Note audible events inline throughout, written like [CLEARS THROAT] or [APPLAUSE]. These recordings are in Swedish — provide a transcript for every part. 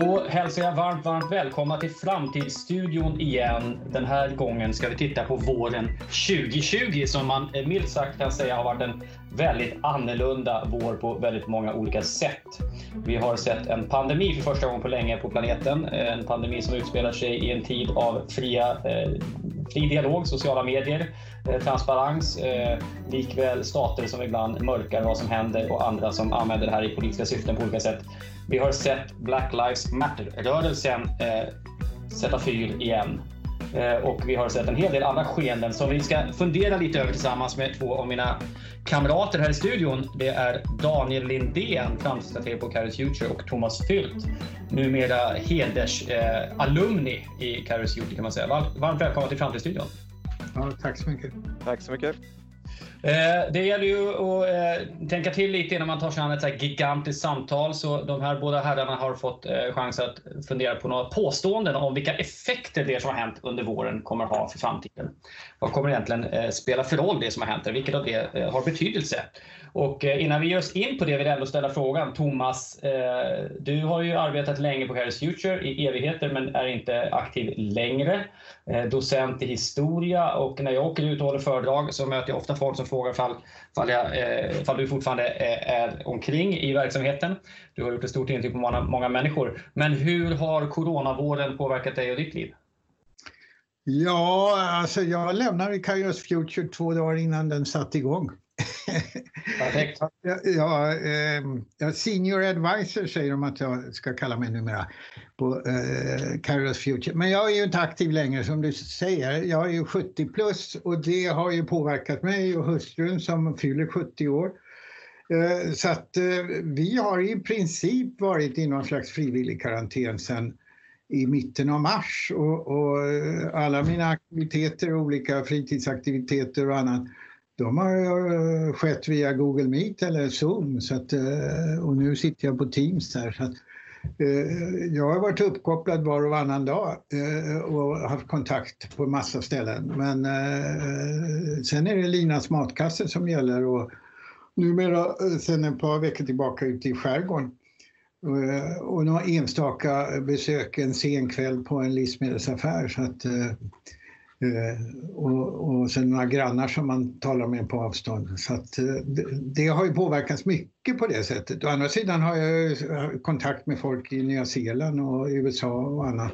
Då hälsar jag varmt, varmt välkomna till Framtidsstudion igen. Den här gången ska vi titta på våren 2020 som man milt sagt kan säga har varit en väldigt annorlunda vår på väldigt många olika sätt. Vi har sett en pandemi för första gången på länge på planeten. En pandemi som utspelar sig i en tid av fria, eh, fri dialog, sociala medier, Eh, transparens, eh, likväl stater som ibland mörkar vad som händer och andra som använder det här i politiska syften på olika sätt. Vi har sett Black Lives Matter-rörelsen eh, sätta fyr igen. Eh, och vi har sett en hel del andra skeenden som vi ska fundera lite över tillsammans med två av mina kamrater här i studion. Det är Daniel Lindén, framtidsstrateg på Caris Future och Thomas Fyldt, numera hedersalumni eh, i Caris Future kan man säga. Varmt välkomna till Framtidsstudion. Ja, tack så mycket. Tack så mycket. Eh, det gäller ju att eh, tänka till lite innan man tar sig an ett så gigantiskt samtal. Så de här båda herrarna har fått eh, chans att fundera på några påståenden om vilka effekter det som har hänt under våren kommer att ha för framtiden. Vad kommer egentligen spela för roll det som har hänt? Vilket av det har betydelse? Och eh, innan vi ger oss in på det vill jag ändå ställa frågan. Thomas, eh, du har ju arbetat länge på Harris Future i evigheter men är inte aktiv längre. Eh, docent i historia och när jag åker ut och håller föredrag så möter jag ofta folk som frågar ifall, ifall, jag, ifall du fortfarande är omkring i verksamheten. Du har gjort ett stort intryck på många, många människor. Men hur har coronavården påverkat dig och ditt liv? Ja, alltså jag lämnade Kairos Future två dagar innan den satte igång. [LAUGHS] Perfekt. ja, eh, senior advisor säger de att jag ska kalla mig numera på eh, Kairos Future. Men jag är ju inte aktiv längre som du säger. Jag är ju 70 plus och det har ju påverkat mig och hustrun som fyller 70 år. Eh, så att eh, vi har i princip varit i någon slags frivillig karantän sedan i mitten av mars och, och eh, alla mina aktiviteter, olika fritidsaktiviteter och annat de har eh, skett via Google Meet eller Zoom så att, eh, och nu sitter jag på Teams där. Så att, eh, jag har varit uppkopplad var och varannan dag och haft kontakt på massa ställen. Men sen är det Linas matkasse som gäller och numera sen ett par veckor tillbaka ute i skärgården. Och några enstaka besök en sen kväll på en livsmedelsaffär. Så att, och, och sen några grannar som man talar med på avstånd. Så att, eh, det, det, har ju påverkats mycket på det sättet. Å andra sidan har jag kontakt med folk i Nya Zeeland och USA och annat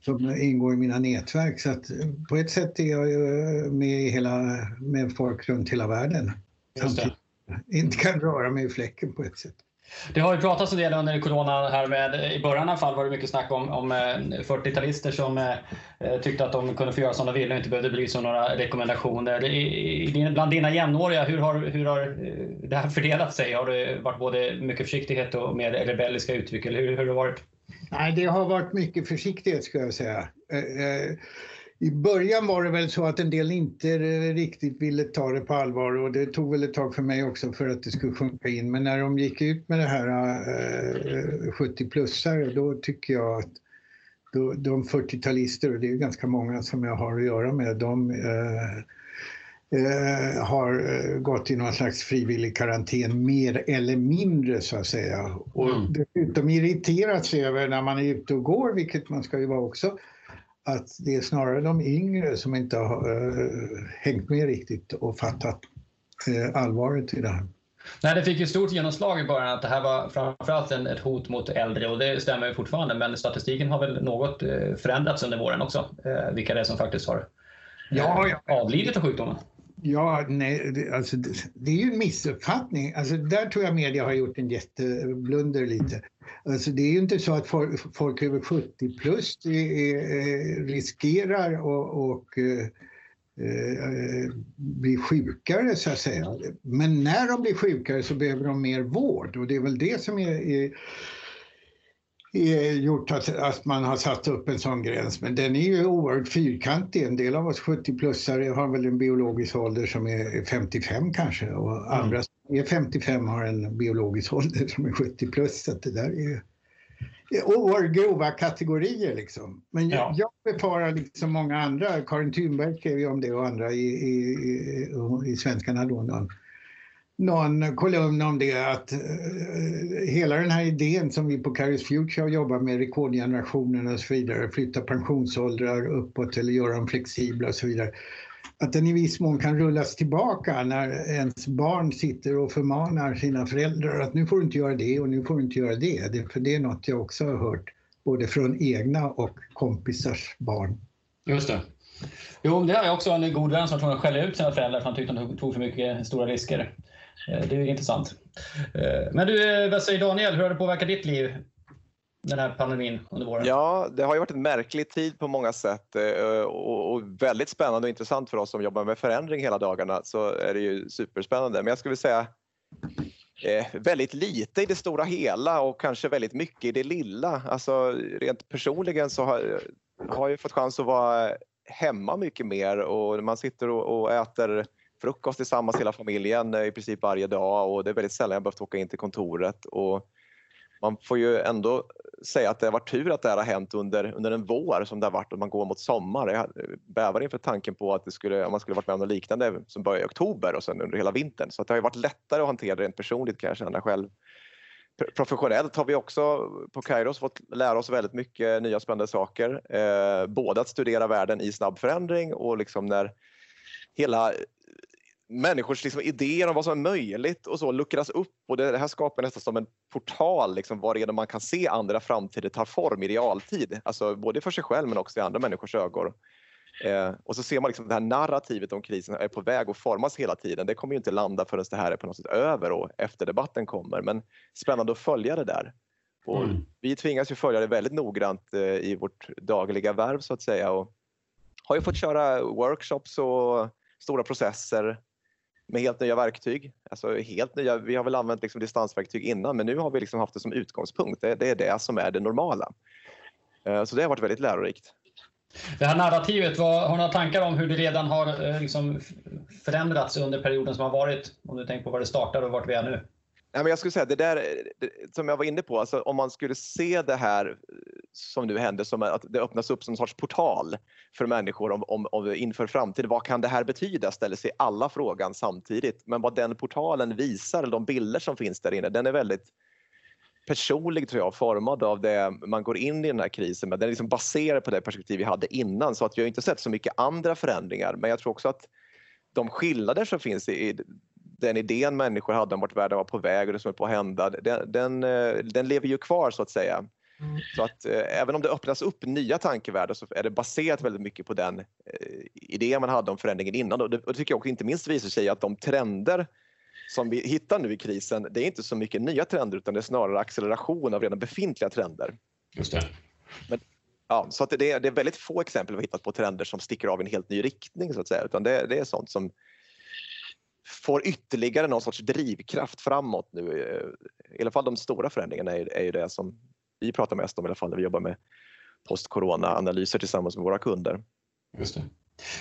som ingår i mina nätverk. Så att eh, på ett sätt är jag med, hela, med folk runt hela världen. Samtidigt inte kan röra mig i fläcken på ett sätt. Det har ju pratats en del under corona här med, i början i alla fall var det mycket snack om, om eh, 40-talister som eh, eh, tyckte att de kunde få göra som de ville och inte behövde bry sig om några rekommendationer. I, bland dina jämnåriga, hur har, hur har eh, det här fördelat sig? Har det varit både mycket försiktighet och mer rebelliska uttryck? Eller hur, hur har det varit? Nej, det har varit mycket försiktighet skulle jag säga. I början var det väl så att en del inte riktigt ville ta det på allvar och det tog väl ett tag för mig också för att det skulle sjunka in. Men när de gick ut med det här eh, 70-plussare då tycker jag att då, de 40-talister, och det är ganska många som jag har att göra med, de eh, eh, har eh, gått i någon slags frivillig karantän mer eller mindre så att säga. Och mm. dessutom irriterat sig över när man är ute och går, vilket man ska ju vara också, att det är snarare de yngre som inte har uh, hängt med riktigt och fattat uh, allvaret i det här. Nej, det fick ju stort genomslag i början att det här var framförallt en, ett hot mot äldre och det stämmer ju fortfarande. Men statistiken har väl något uh, förändrats under våren också. vilka det är som faktiskt har ja, ja. avlidit av sjukdomen. Ja, nej, det, alltså, det, det, är ju en missuppfattning. Alltså, där tror jag media har gjort en jätteblunder lite. Alltså, det är ju inte så att folk, folk över 70 plus är, eh, riskerar och, och eh, eh bli sjukare så att säga. Men när de blir sjukare så behöver de mer vård och det är väl det som är, är gjort att, att, man har satt upp en sån gräns. Men den är ju oerhört fyrkantig. En del av oss 70-plussare har väl en biologisk ålder som är 55 kanske och mm. andra som är 55 har en biologisk ålder som är 70 plus. Så det där är oerhört grova kategorier liksom. Men ja. jag befarar liksom många andra, Karin Thunberg skrev ju om det och andra i, i, i, i Svenskarna då, någon kolumn om det att uh, hela den här idén som vi på Caris Future har jobbat med, rekordgenerationen och så vidare, flytta pensionsåldrar uppåt eller göra dem flexibla och så vidare att den i viss mån kan rullas tillbaka när ens barn sitter och förmanar sina föräldrar att nu får du inte göra det och nu får du inte göra det. det för det är något jag också har hört både från egna och kompisars barn. Just det. Jo, det har jag också en god vän som tror skälla ut sina föräldrar för att han tyckte att de tog för mycket stora risker. Eh, det är intressant. Eh, men du, eh, vad säger Daniel, hur har det påverkat ditt liv? den här pandemin under våren? Ja, det har ju varit en märklig tid på många sätt och väldigt spännande och intressant för oss som jobbar med förändring hela dagarna så är det ju superspännande. Men jag skulle säga väldigt lite i det stora hela och kanske väldigt mycket i det lilla. Alltså rent personligen så har, har jag fått chans att vara hemma mycket mer och man sitter och, och äter frukost tillsammans hela familjen eh, i princip varje dag och det är väldigt sällan jag behövt åka in till kontoret. Och man får ju ändå säga att det har varit tur att det här har hänt under, under en vår som det har varit och man går mot sommar. Jag bävar inför tanken på att det skulle, om man skulle varit med om något liknande som börjar i oktober och sen under hela vintern. Så det har ju varit lättare att hantera rent personligt kan jag känna själv. Professionellt har vi också på Kairos fått lära oss väldigt mycket nya spännande saker. Eh, både att studera världen i snabb förändring och liksom när hela människors liksom, idéer om vad som är möjligt och så luckras upp och det här skapar nästan som en portal liksom, varigenom man kan se andra framtider ta form i realtid. Alltså både för sig själv men också i andra människors ögon. Eh, och så ser man liksom det här narrativet om krisen är på väg att formas hela tiden. Det kommer ju inte landa förrän det här är på något sätt över och efterdebatten kommer. Men spännande att följa det där. Och mm. Vi tvingas ju följa det väldigt noggrant eh, i vårt dagliga värv så att säga. Och har ju fått köra workshops och stora processer med helt nya verktyg. Alltså helt nya, vi har väl använt liksom distansverktyg innan men nu har vi liksom haft det som utgångspunkt. Det, det är det som är det normala. Eh, så det har varit väldigt lärorikt. Det här narrativet, vad, har du några tankar om hur det redan har eh, liksom förändrats under perioden som har varit? Om du tänker på var det startade och vart vi är nu. Nej, men jag skulle säga det där som jag var inne på, alltså, om man skulle se det här eh, som nu händer som att det öppnas upp som en sorts portal för människor om, om, om, inför framtiden. Vad kan det här betyda? ställer sig alla frågan samtidigt. Men vad den portalen visar, de bilder som finns där inne, den är väldigt personlig tror jag, formad av det man går in i den här krisen med. Den är liksom baserad på det perspektiv vi hade innan så att vi har inte sett så mycket andra förändringar men jag tror också att de skillnader som finns i den idén människor hade om vart världen var på väg och det som är på att hända, den, den, eh, den lever ju kvar så att säga. Mm. Så att eh, även om det öppnas upp nya tankevärldar så är det baserat väldigt mycket på den eh, idé man hade om förändringen innan. Och det, och det tycker jag också inte minst visar sig att de trender som vi hittar nu i krisen, det är inte så mycket nya trender utan det är snarare acceleration av redan befintliga trender. Just det. Men, ja, så att det, är, det är väldigt få exempel vi hittat på trender som sticker av i en helt ny riktning så att säga, utan det, det är sånt som får ytterligare någon sorts drivkraft framåt nu. Eh, I alla fall de stora förändringarna är, är ju det som vi pratar mest om i alla fall när vi jobbar med post-corona-analyser tillsammans med våra kunder. Just det.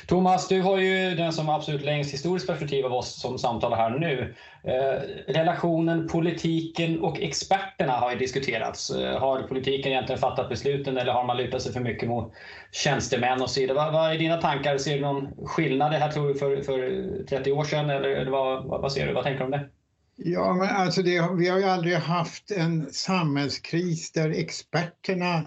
Thomas, du har ju den som absolut längst historiskt perspektiv av oss som samtalar här nu. Eh, relationen politiken och experterna har ju diskuterats. Eh, har politiken egentligen fattat besluten eller har man lutat sig för mycket mot tjänstemän och så vidare? Vad, vad är dina tankar? Ser du någon skillnad det här tror du för, för 30 år sedan eller, eller vad, vad, vad ser du? Vad tänker du om det? Ja, men alltså det, vi har ju aldrig haft en samhällskris där experterna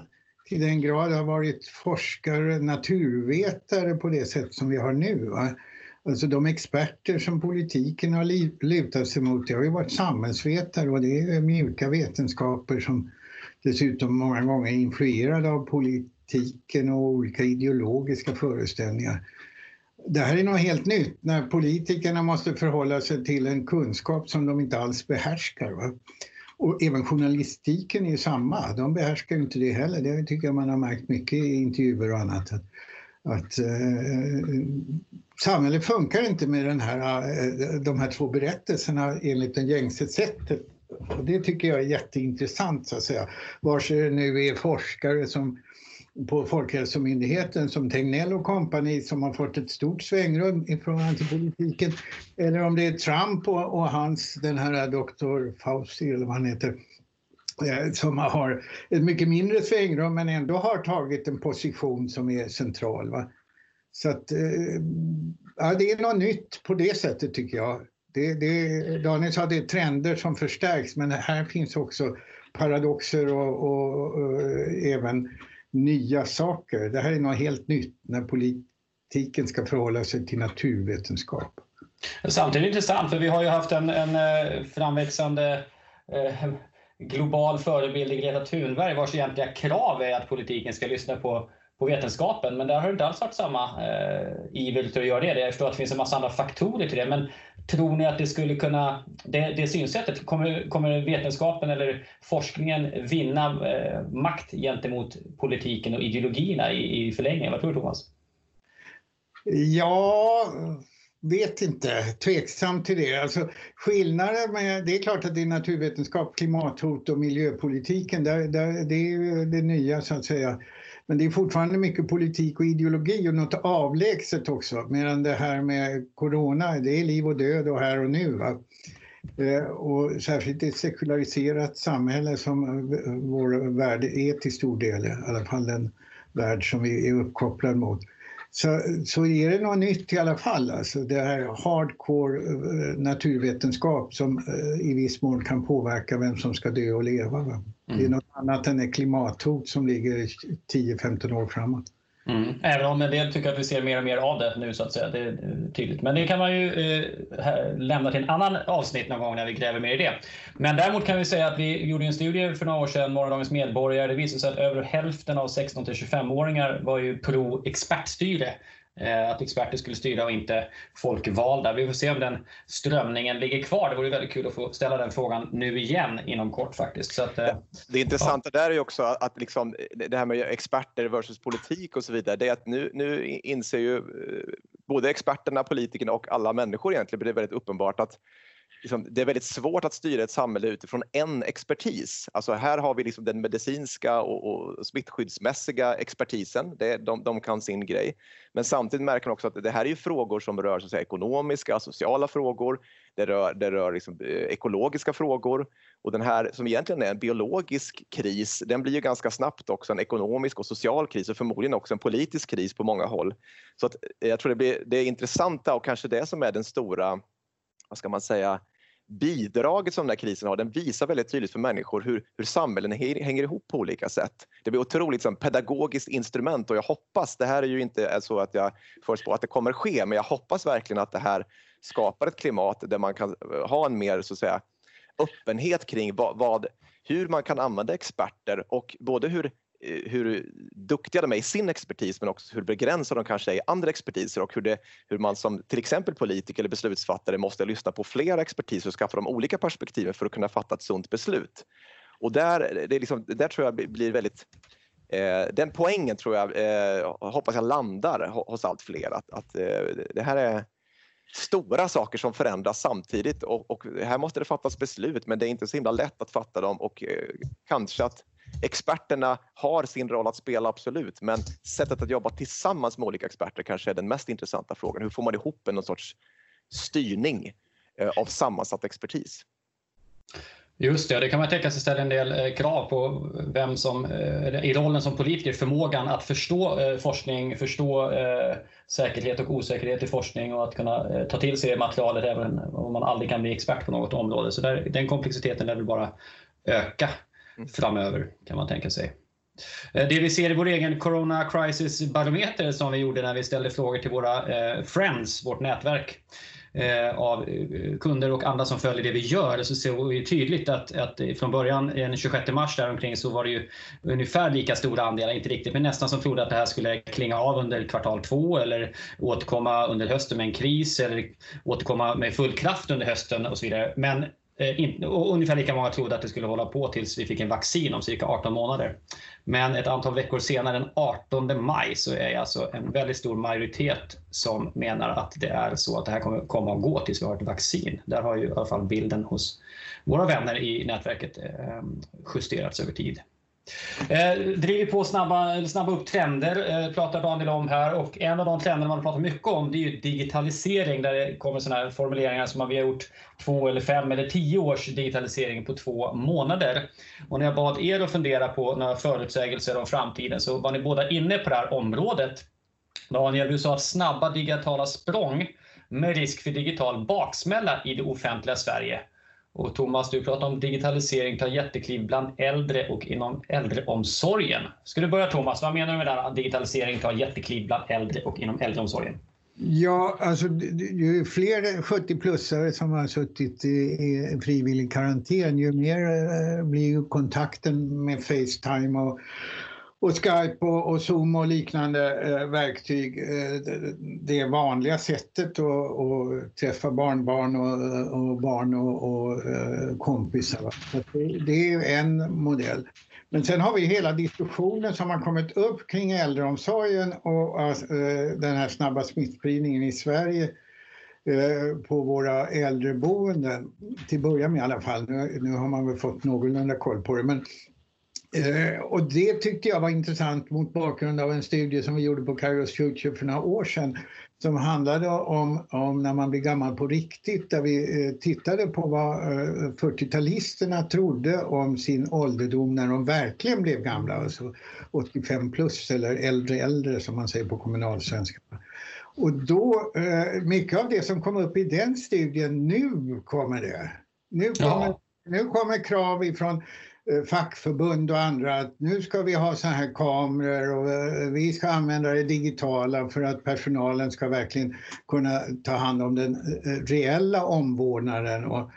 till den grad har varit forskare, naturvetare på det sätt som vi har nu. Va? Alltså de experter som politiken har lutat sig mot, det har ju varit samhällsvetare och det är mjuka vetenskaper som dessutom många gånger är influerade av politiken och olika ideologiska föreställningar. Det här är något helt nytt när politikerna måste förhålla sig till en kunskap som de inte alls behärskar. Va? Och även journalistiken är samma, de behärskar inte det heller. Det tycker jag man har märkt mycket i intervjuer och annat. Att, att eh, eh samhället funkar inte med den här, eh, de här två berättelserna enligt det gängse sättet. Och det tycker jag är jätteintressant så att säga. Vare sig det nu är forskare som på Folkhälsomyndigheten som Tegnell och kompani som har fått ett stort svängrum i förhållande till politiken. Eller om det är Trump och, och hans, den här doktor Fauci eller vad han heter, eh, som har ett mycket mindre svängrum men ändå har tagit en position som är central. Va? Så att, eh, ja, det är något nytt på det sättet tycker jag. Det, det, Daniel sa att det är trender som förstärks men här finns också paradoxer och, och, och eh, även nya saker. Det här är något helt nytt när politiken ska förhålla sig till naturvetenskap. Samtidigt intressant, för vi har ju haft en, en eh, framväxande eh, global förebild i Greta Thunberg vars egentliga krav är att politiken ska lyssna på, på vetenskapen. Men där har det inte alls varit samma eh, iver till att göra det. Jag förstår att det finns en massa andra faktorer till det. Men tror ni att det skulle kunna, det, det synsättet, kommer, kommer vetenskapen eller forskningen vinna eh, makt gentemot politiken och ideologierna i, i förlängningen? Vad tror du Thomas? Ja, vet inte, tveksam till det. Alltså, skillnaden med, det är klart att det är naturvetenskap, klimathot och miljöpolitiken, där, där, det är det nya så att säga. Men det är fortfarande mycket politik och ideologi och något avlägset också. Medan det här med corona, det är liv och död och här och nu. Va? Eh, och särskilt i ett sekulariserat samhälle som eh, vår värld är till stor del, i alla fall den värld som vi är uppkopplade mot så, så är det något nytt i alla fall. Alltså det här hardcore eh, naturvetenskap som i viss mån kan påverka vem som ska dö och leva. Mm. Det är mm. något annat än ett klimathot som ligger 10-15 år framåt. Mm. Även om en del tycker att vi ser mer och mer av det nu så att säga. Det är tydligt. Men det kan man ju eh, lämna till en annan avsnitt någon gång när vi gräver mer i det. Men däremot kan vi säga att vi gjorde en studie för några år sedan, Morgondagens medborgare. Det visade sig att över hälften av 16 till 25-åringar var ju pro expertstyre. Eh, att experter skulle styra och inte folkvalda. Vi får se om den strömningen ligger kvar. Det vore väldigt kul att få ställa den frågan nu igen inom kort faktiskt. Att, eh, det intressanta ja. där är också att liksom, det här med experter versus politik och så vidare, det är att nu, nu inser ju eh, både experterna, politikerna och alla människor egentligen, det är väldigt uppenbart att liksom, det är väldigt svårt att styra ett samhälle utifrån en expertis. Alltså här har vi liksom den medicinska och, och smittskyddsmässiga expertisen, det, de, de kan sin grej. Men samtidigt märker man också att det här är ju frågor som rör så säga, ekonomiska, sociala frågor, det rör, det rör liksom, eh, ekologiska frågor och den här som egentligen är en biologisk kris, den blir ju ganska snabbt också en ekonomisk och social kris och förmodligen också en politisk kris på många håll. Så att, eh, jag tror det, blir, det är intressanta och kanske det som är den stora vad ska man säga, bidraget som den här krisen har, den visar väldigt tydligt för människor hur, hur samhällen hänger ihop på olika sätt. Det blir otroligt som pedagogiskt instrument och jag hoppas, det här är ju inte så att jag förutspår att det kommer ske, men jag hoppas verkligen att det här skapar ett klimat där man kan eh, ha en mer så att säga öppenhet kring vad, vad hur man kan använda experter och både hur Eh, hur duktiga de är i sin expertis men också hur begränsade de kanske är i andra expertiser och hur, det, hur man som till exempel politiker eller beslutsfattare måste lyssna på flera expertiser och skaffa de olika perspektiven för att kunna fatta ett sunt beslut. Och där, det är liksom, där tror jag blir väldigt eh, den poängen tror jag, eh, hoppas jag landar hos allt fler. Att, att eh, det här är stora saker som förändras samtidigt och, och, här måste det fattas beslut men det är inte så himla lätt att fatta dem och eh, kanske att experterna har sin roll att spela, absolut, men sättet att jobba tillsammans med olika experter kanske är den mest intressanta frågan. Hur får man ihop en någon sorts styrning eh, av sammansatt expertis? Just det, det kan man tänka sig ställa en del eh, krav på vem som eh, i rollen som politiker, förmågan att förstå forskning, förstå säkerhet och osäkerhet i forskning och att kunna ta till sig materialet även om man aldrig kan bli expert på något område. Så där, den komplexiteten lär väl bara öka framöver kan man tänka sig. Eh, det vi ser i vår egen Corona Crisis barometer som vi gjorde när vi ställde frågor till våra eh, friends, vårt nätverk eh, av eh, kunder och andra som följer det vi gör så ser vi tydligt att, att från början eh, den 26 mars däromkring så var det ju ungefär lika stora andelar, inte riktigt, men nästan som trodde att det här skulle klinga av under kvartal två eller återkomma under hösten med en kris eller återkomma med full kraft under hösten och så vidare. Men Eh, och ungefär lika många trodde att det skulle hålla på tills vi fick en vaccin om cirka 18 månader. Men ett antal veckor senare, den 18 maj, så är det alltså en väldigt stor majoritet som menar att det är så att det här kommer komma att gå tills vi har ett vaccin. Där har ju i alla fall bilden hos våra vänner i nätverket eh, justerats över tid. Eh, driver på snabba, snabba upp trender, eh, pratar Daniel om här. Och en av de trender man pratar mycket om det är ju digitalisering där det kommer såna här formuleringar som att vi har gjort två eller fem eller tio års digitalisering på två månader. Och när jag bad er att fundera på några förutsägelser om framtiden så var ni båda inne på det här området. Daniel, du sa att snabba digitala språng med risk för digital baksmälla i det offentliga Sverige. Och Thomas, du pratar om digitalisering tar jättekliv bland äldre och inom äldreomsorgen. Ska du börja Thomas, vad menar du med det här, att digitalisering tar jättekliv bland äldre och inom äldreomsorgen? Ja, alltså ju fler 70-plussare som har suttit i frivillig karantän, ju mer eh, blir blir kontakten med Facetime och, och Skype och, och, Zoom och liknande eh, verktyg eh, det vanliga sättet att, att träffa barnbarn och, och barn och, och eh, kompisar. Det, det är en modell. Men sen har vi hela diskussionen som har kommit upp kring äldreomsorgen och eh, den här snabba smittspridningen i Sverige eh, på våra äldreboenden. Till början med i alla fall. Nu, nu har man väl fått någorlunda koll på det. Men, och det tyckte jag var intressant mot bakgrund av en studie som vi gjorde på Kairos Future för några år sedan som handlade om, om när man blir gammal på riktigt där vi eh, tittade på vad eh, 40-talisterna trodde om sin ålderdom när de verkligen blev gamla, alltså 85 plus eller äldre äldre som man säger på kommunalsvenska. Och då, eh, mycket av det som kom upp i den studien, nu kommer det. Nu kommer, ja. nu kommer krav ifrån Eh, Eh, fackförbund och andra att nu ska vi ha sådana här kameror och eh, vi ska använda det digitala för att personalen ska verkligen kunna ta hand om den eh, reella omvårdnaden. Och,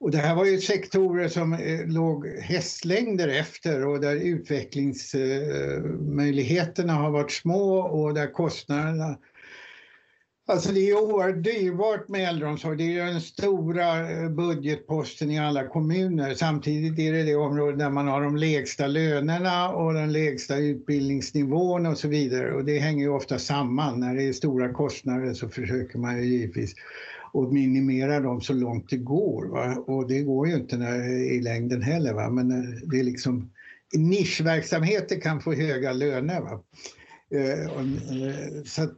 och det här var ju sektorer som låg hästlängder efter och där utvecklingsmöjligheterna har varit små och där kostnaderna Alltså det är oerhört dyrbart med äldreomsorg. Det är den stora eh, budgetposten i alla kommuner. Samtidigt är det det område där man har de lägsta lönerna och den lägsta utbildningsnivån och så vidare. Och det hänger ju ofta samman. När det är stora kostnader så försöker man ju givetvis att minimera dem så långt det går. Va? Och det går ju inte när, i längden heller. Va? Men eh, det är liksom nischverksamheter kan få höga löner. Va? Eh, eh, så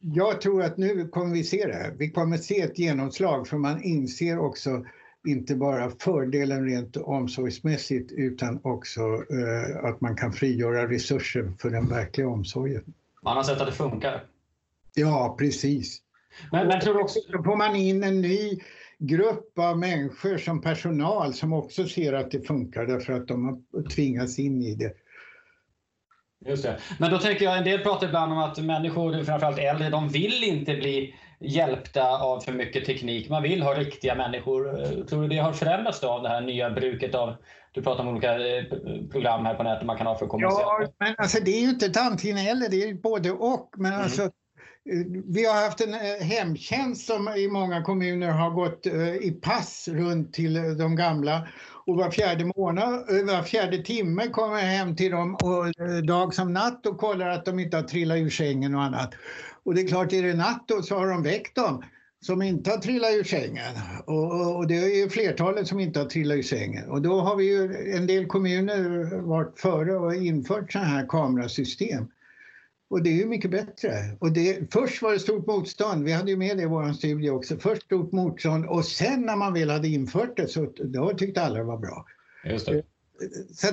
jag tror att nu kommer vi se det. Vi kommer se ett genomslag för man inser också inte bara fördelen rent omsorgsmässigt utan också eh, att man kan frigöra resurser för den verkliga omsorgen. Man har sett att det funkar. Ja, precis. Men, men tror också... Då får man in en ny grupp av människor som personal som också ser att det funkar därför att de har tvingats in i det. Just det. Men då tänker jag, en del pratar ibland om att människor, framförallt äldre, de vill inte bli hjälpta av för mycket teknik. Man vill ha riktiga människor. Tror du det har förändrats av det här nya bruket av, du pratar om olika eh, program här på nätet man kan ha för att kommunicera? Ja, men alltså det är ju inte ett antingen eller, det är både och. Men mm. alltså, eh, vi har haft en eh, hemtjänst som i många kommuner har gått i pass runt till de gamla och var fjärde månad, eh, var fjärde timme kommer jag hem till dem och eh, dag som natt och kollar att de inte har trillat ur sängen och annat. Och det är klart, är det natt då så har de väckt dem som inte har trillat ur sängen. Och, och, det är ju flertalet som inte har trillat ur sängen. Och då har vi ju en del kommuner varit före och infört sådana här kamerasystem. Och det är ju mycket bättre. Och det, först var det stort motstånd, vi hade ju med det i vår studie också. Först stort motstånd och sen när man väl hade infört det så då tyckte alla det var bra. Just det. Så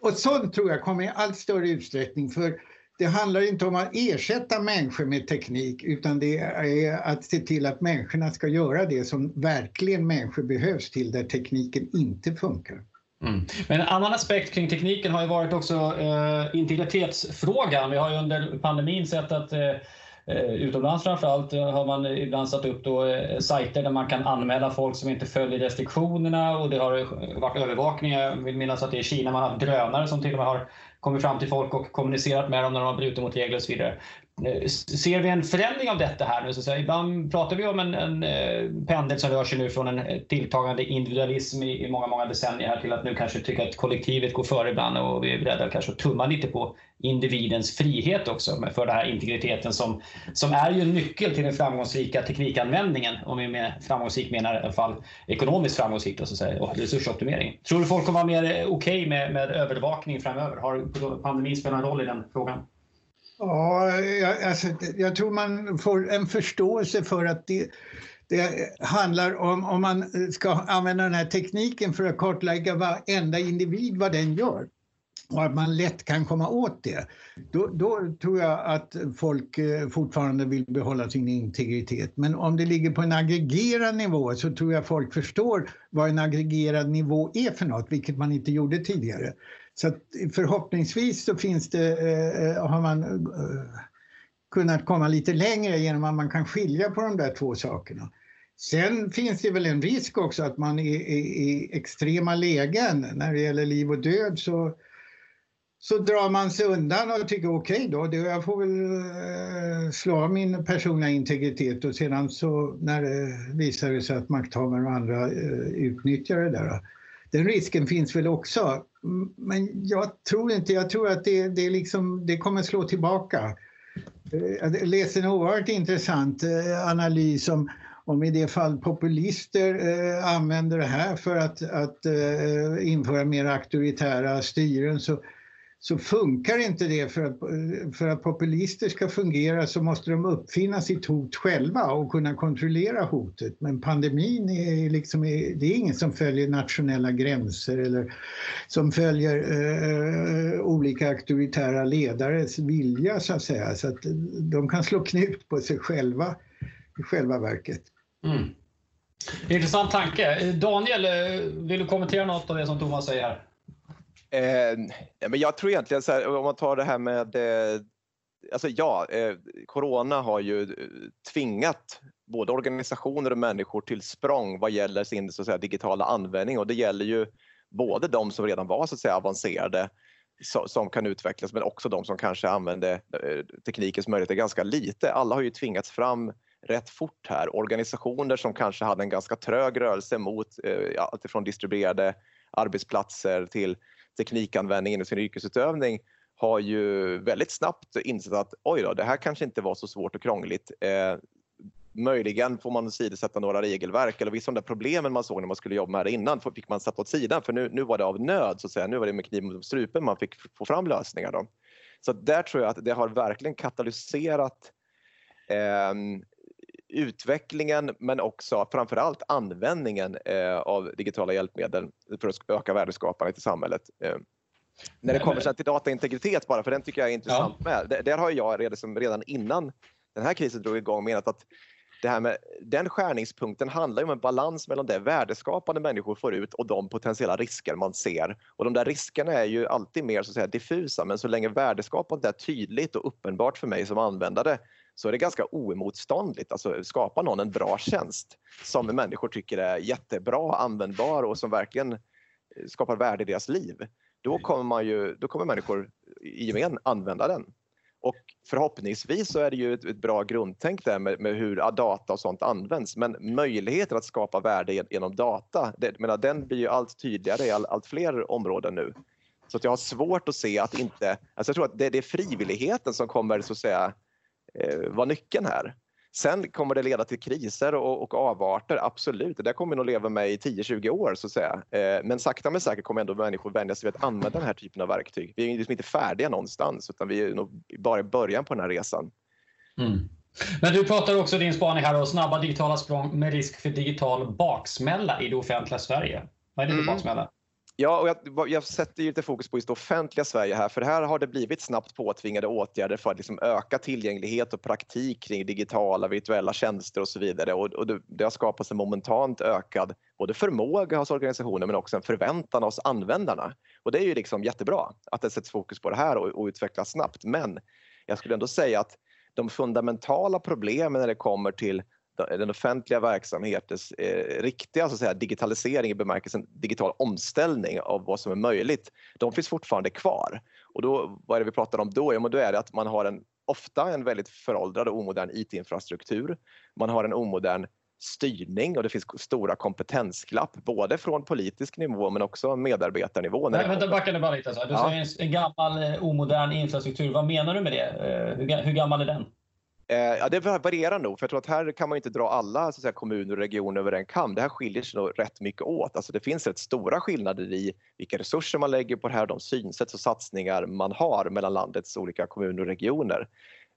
och sånt tror jag kommer i allt större utsträckning. För det handlar inte om att ersätta människor med teknik utan det är att se till att människorna ska göra det som verkligen människor behövs till där tekniken inte funkar. Mm. Men en annan aspekt kring tekniken har ju varit också eh, integritetsfrågan. Vi har ju under pandemin sett att eh, eh utomlands framförallt eh, har man ibland satt upp då, eh, sajter där man kan anmäla folk som inte följer restriktionerna och det har varit övervakning. Jag vill minnas att det är i Kina man har drönare som till och med har kommit fram till folk och kommunicerat med dem när de har brutit mot regler och så vidare. Eh, ser vi en förändring av detta här nu? Så säga? Ibland pratar vi om en, en eh, pendel som rör sig nu från en eh, tilltagande individualism i, i, många, många decennier här till att nu kanske tycka att kollektivet går före ibland och vi är beredda kanske att tumma lite på individens frihet också för den här integriteten som, som är ju en nyckel till den framgångsrika teknikanvändningen. Om vi med framgångsrik menar i alla fall ekonomiskt framgångsrikt och, så säga, och resursoptimering. Tror du folk kommer vara mer okej okay med, med övervakning framöver? Har pandemin spelat en roll i den frågan? Ja, jag, alltså, jag tror man får en förståelse för att det, det handlar om, om man ska använda den här tekniken för att kartlägga varenda individ, vad den gör. och att man lätt kan komma åt det, då, då, tror jag att folk eh, fortfarande vill behålla sin integritet. Men om det ligger på en aggregerad nivå så tror jag folk förstår vad en aggregerad nivå är för något, vilket man inte gjorde tidigare. Så förhoppningsvis så finns det, eh, eh, har man eh, kunnat komma lite längre genom att man kan skilja på de där två sakerna. Sen finns det väl en risk också att man i, i, i extrema lägen när det gäller liv och död så så drar man sig undan och tycker okej okay då, det, jag får väl eh, slå av min personliga integritet och sedan så när det visar sig att makthavare och andra eh, utnyttjar det där. Den risken finns väl också. Men jag tror inte, jag tror att det, det, liksom, det kommer slå tillbaka. Jag läste en oerhört intressant eh, analys om, om i det fall populister eh, använder det här för att, att eh, införa mer auktoritära styren så så funkar inte det för att, för att populister ska fungera så måste de uppfinna sitt hot själva och kunna kontrollera hotet. Men pandemin är liksom, det är ingen som följer nationella gränser eller som följer eh, olika auktoritära ledares vilja så att säga. Så att de kan slå knut på sig själva i själva verket. Mm. Intressant tanke. Daniel, eh, vill du kommentera något av det som Thomas säger? Eh, men jag tror egentligen så här, om man tar det här med eh, Alltså ja, eh, corona har ju eh, tvingat både organisationer och människor till språng vad gäller sin så att säga, digitala användning och det gäller ju både de som redan var så att säga, avancerade så, som kan utvecklas men också de som kanske använde eh, teknikens möjligheter ganska lite. Alla har ju tvingats fram rätt fort här. Organisationer som kanske hade en ganska trög rörelse mot eh, alltifrån distribuerade arbetsplatser till teknikanvändning i sin yrkesutövning har ju väldigt snabbt insett att oj då, det här kanske inte var så svårt och krångligt. Eh, möjligen får man sidosätta några regelverk eller vissa av de där problemen man såg när man skulle jobba med det innan fick man sätta åt sidan för nu, nu var det av nöd så att säga. Nu var det med kniven mot strupen man fick få fram lösningar. Då. Så där tror jag att det har verkligen katalyserat eh, utvecklingen men också framförallt användningen eh, av digitala hjälpmedel för att öka värdeskapandet i samhället. Eh, när det kommer till dataintegritet bara, för den tycker jag är intressant ja. med. Där, där har jag redan, redan innan den här krisen drog igång menat att det här med, den skärningspunkten handlar om en balans mellan det värdeskapande människor får ut och de potentiella risker man ser. Och de där riskerna är ju alltid mer så att säga, diffusa men så länge värdeskapandet är tydligt och uppenbart för mig som användare så är det ganska oemotståndligt. Alltså skapa någon en bra tjänst som människor tycker är jättebra, användbar och som verkligen eh, skapar värde i deras liv. Då kommer, man ju, då kommer människor i gemen använda den. Och förhoppningsvis så är det ju ett, ett bra grundtänk där med, med, hur data och sånt används. Men möjligheten att skapa värde genom data, det, menar, den blir ju allt tydligare i all, allt fler områden nu. Så att jag har svårt att se att inte... Alltså jag tror att det, det är frivilligheten som kommer så att säga eh, vara nyckeln här. Sen kommer det leda till kriser och, och avarter, absolut. Det där kommer nog leva med i 10-20 år så att säga. Eh, men sakta men säkert kommer ändå människor vänja sig vid att använda den här typen av verktyg. Vi är liksom inte färdiga någonstans utan vi är nog bara i början på den här resan. Mm. Men du pratar också din spaning här om snabba digitala språng med risk för digital baksmälla i det offentliga Sverige. Vad är det för mm. baksmälla? Ja, och jag, jag sätter ju lite fokus på just det offentliga Sverige här, för här har det blivit snabbt påtvingade åtgärder för att liksom öka tillgänglighet och praktik kring digitala virtuella tjänster och så vidare. Och, och det, det, har skapats en momentant ökad både förmåga hos organisationer men också en förväntan hos användarna. Och det är ju liksom jättebra att det sätts fokus på det här och, och utvecklas snabbt. Men jag skulle ändå säga att de fundamentala problemen när det kommer till den offentliga verksamhetens eh, riktiga så att säga, digitalisering i bemärkelsen digital omställning av vad som är möjligt, de finns fortfarande kvar. Och då, vad är det vi pratar om då? Ja, men då är det att man har en, ofta en väldigt föråldrad och omodern IT-infrastruktur. Man har en omodern styrning och det finns stora kompetensglapp både från politisk nivå men också medarbetarnivå. Nej, vänta, backa nu bara lite. Du ja. säger en, en gammal eh, omodern infrastruktur. Vad menar du med det? Eh, hur, hur gammal är den? Eh, ja, det varierar nog, för jag tror att här kan man inte dra alla så att säga, kommuner och regioner över en kam. Det här skiljer sig nog rätt mycket åt. Alltså det finns rätt stora skillnader i vilka resurser man lägger på det här, de synsätt och satsningar man har mellan landets olika kommuner och regioner.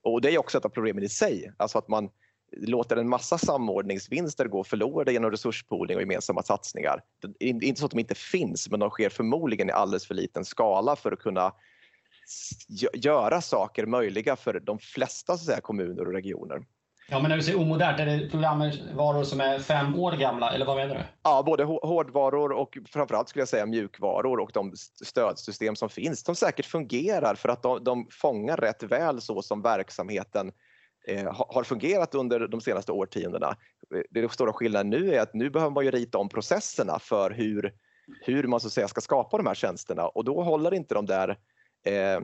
Och det är också ett av problemen i sig, alltså att man låter en massa samordningsvinster gå förlorade genom resurspooling och gemensamma satsningar. Det är inte så att de inte finns, men de sker förmodligen i alldeles för liten skala för att kunna göra saker möjliga för de flesta så säga, kommuner och regioner. Ja, men när du säger omodernt, är det programvaror som är fem år gamla eller vad menar du? Ja, både hårdvaror och framförallt skulle jag säga mjukvaror och de stödsystem som finns. De säkert fungerar för att de, de fångar rätt väl så som verksamheten eh, har fungerat under de senaste årtiondena. Det stora skillnaden nu är att nu behöver man ju rita om processerna för hur, hur man så att säga ska skapa de här tjänsterna och då håller inte de där eh,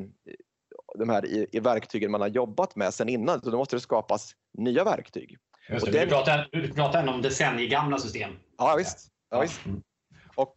de här i, i, verktygen man har jobbat med sen innan, så då måste det skapas nya verktyg. Just det, den... du, pratar, du pratar om decenniegamla system. Ja visst. Ja, visst. Och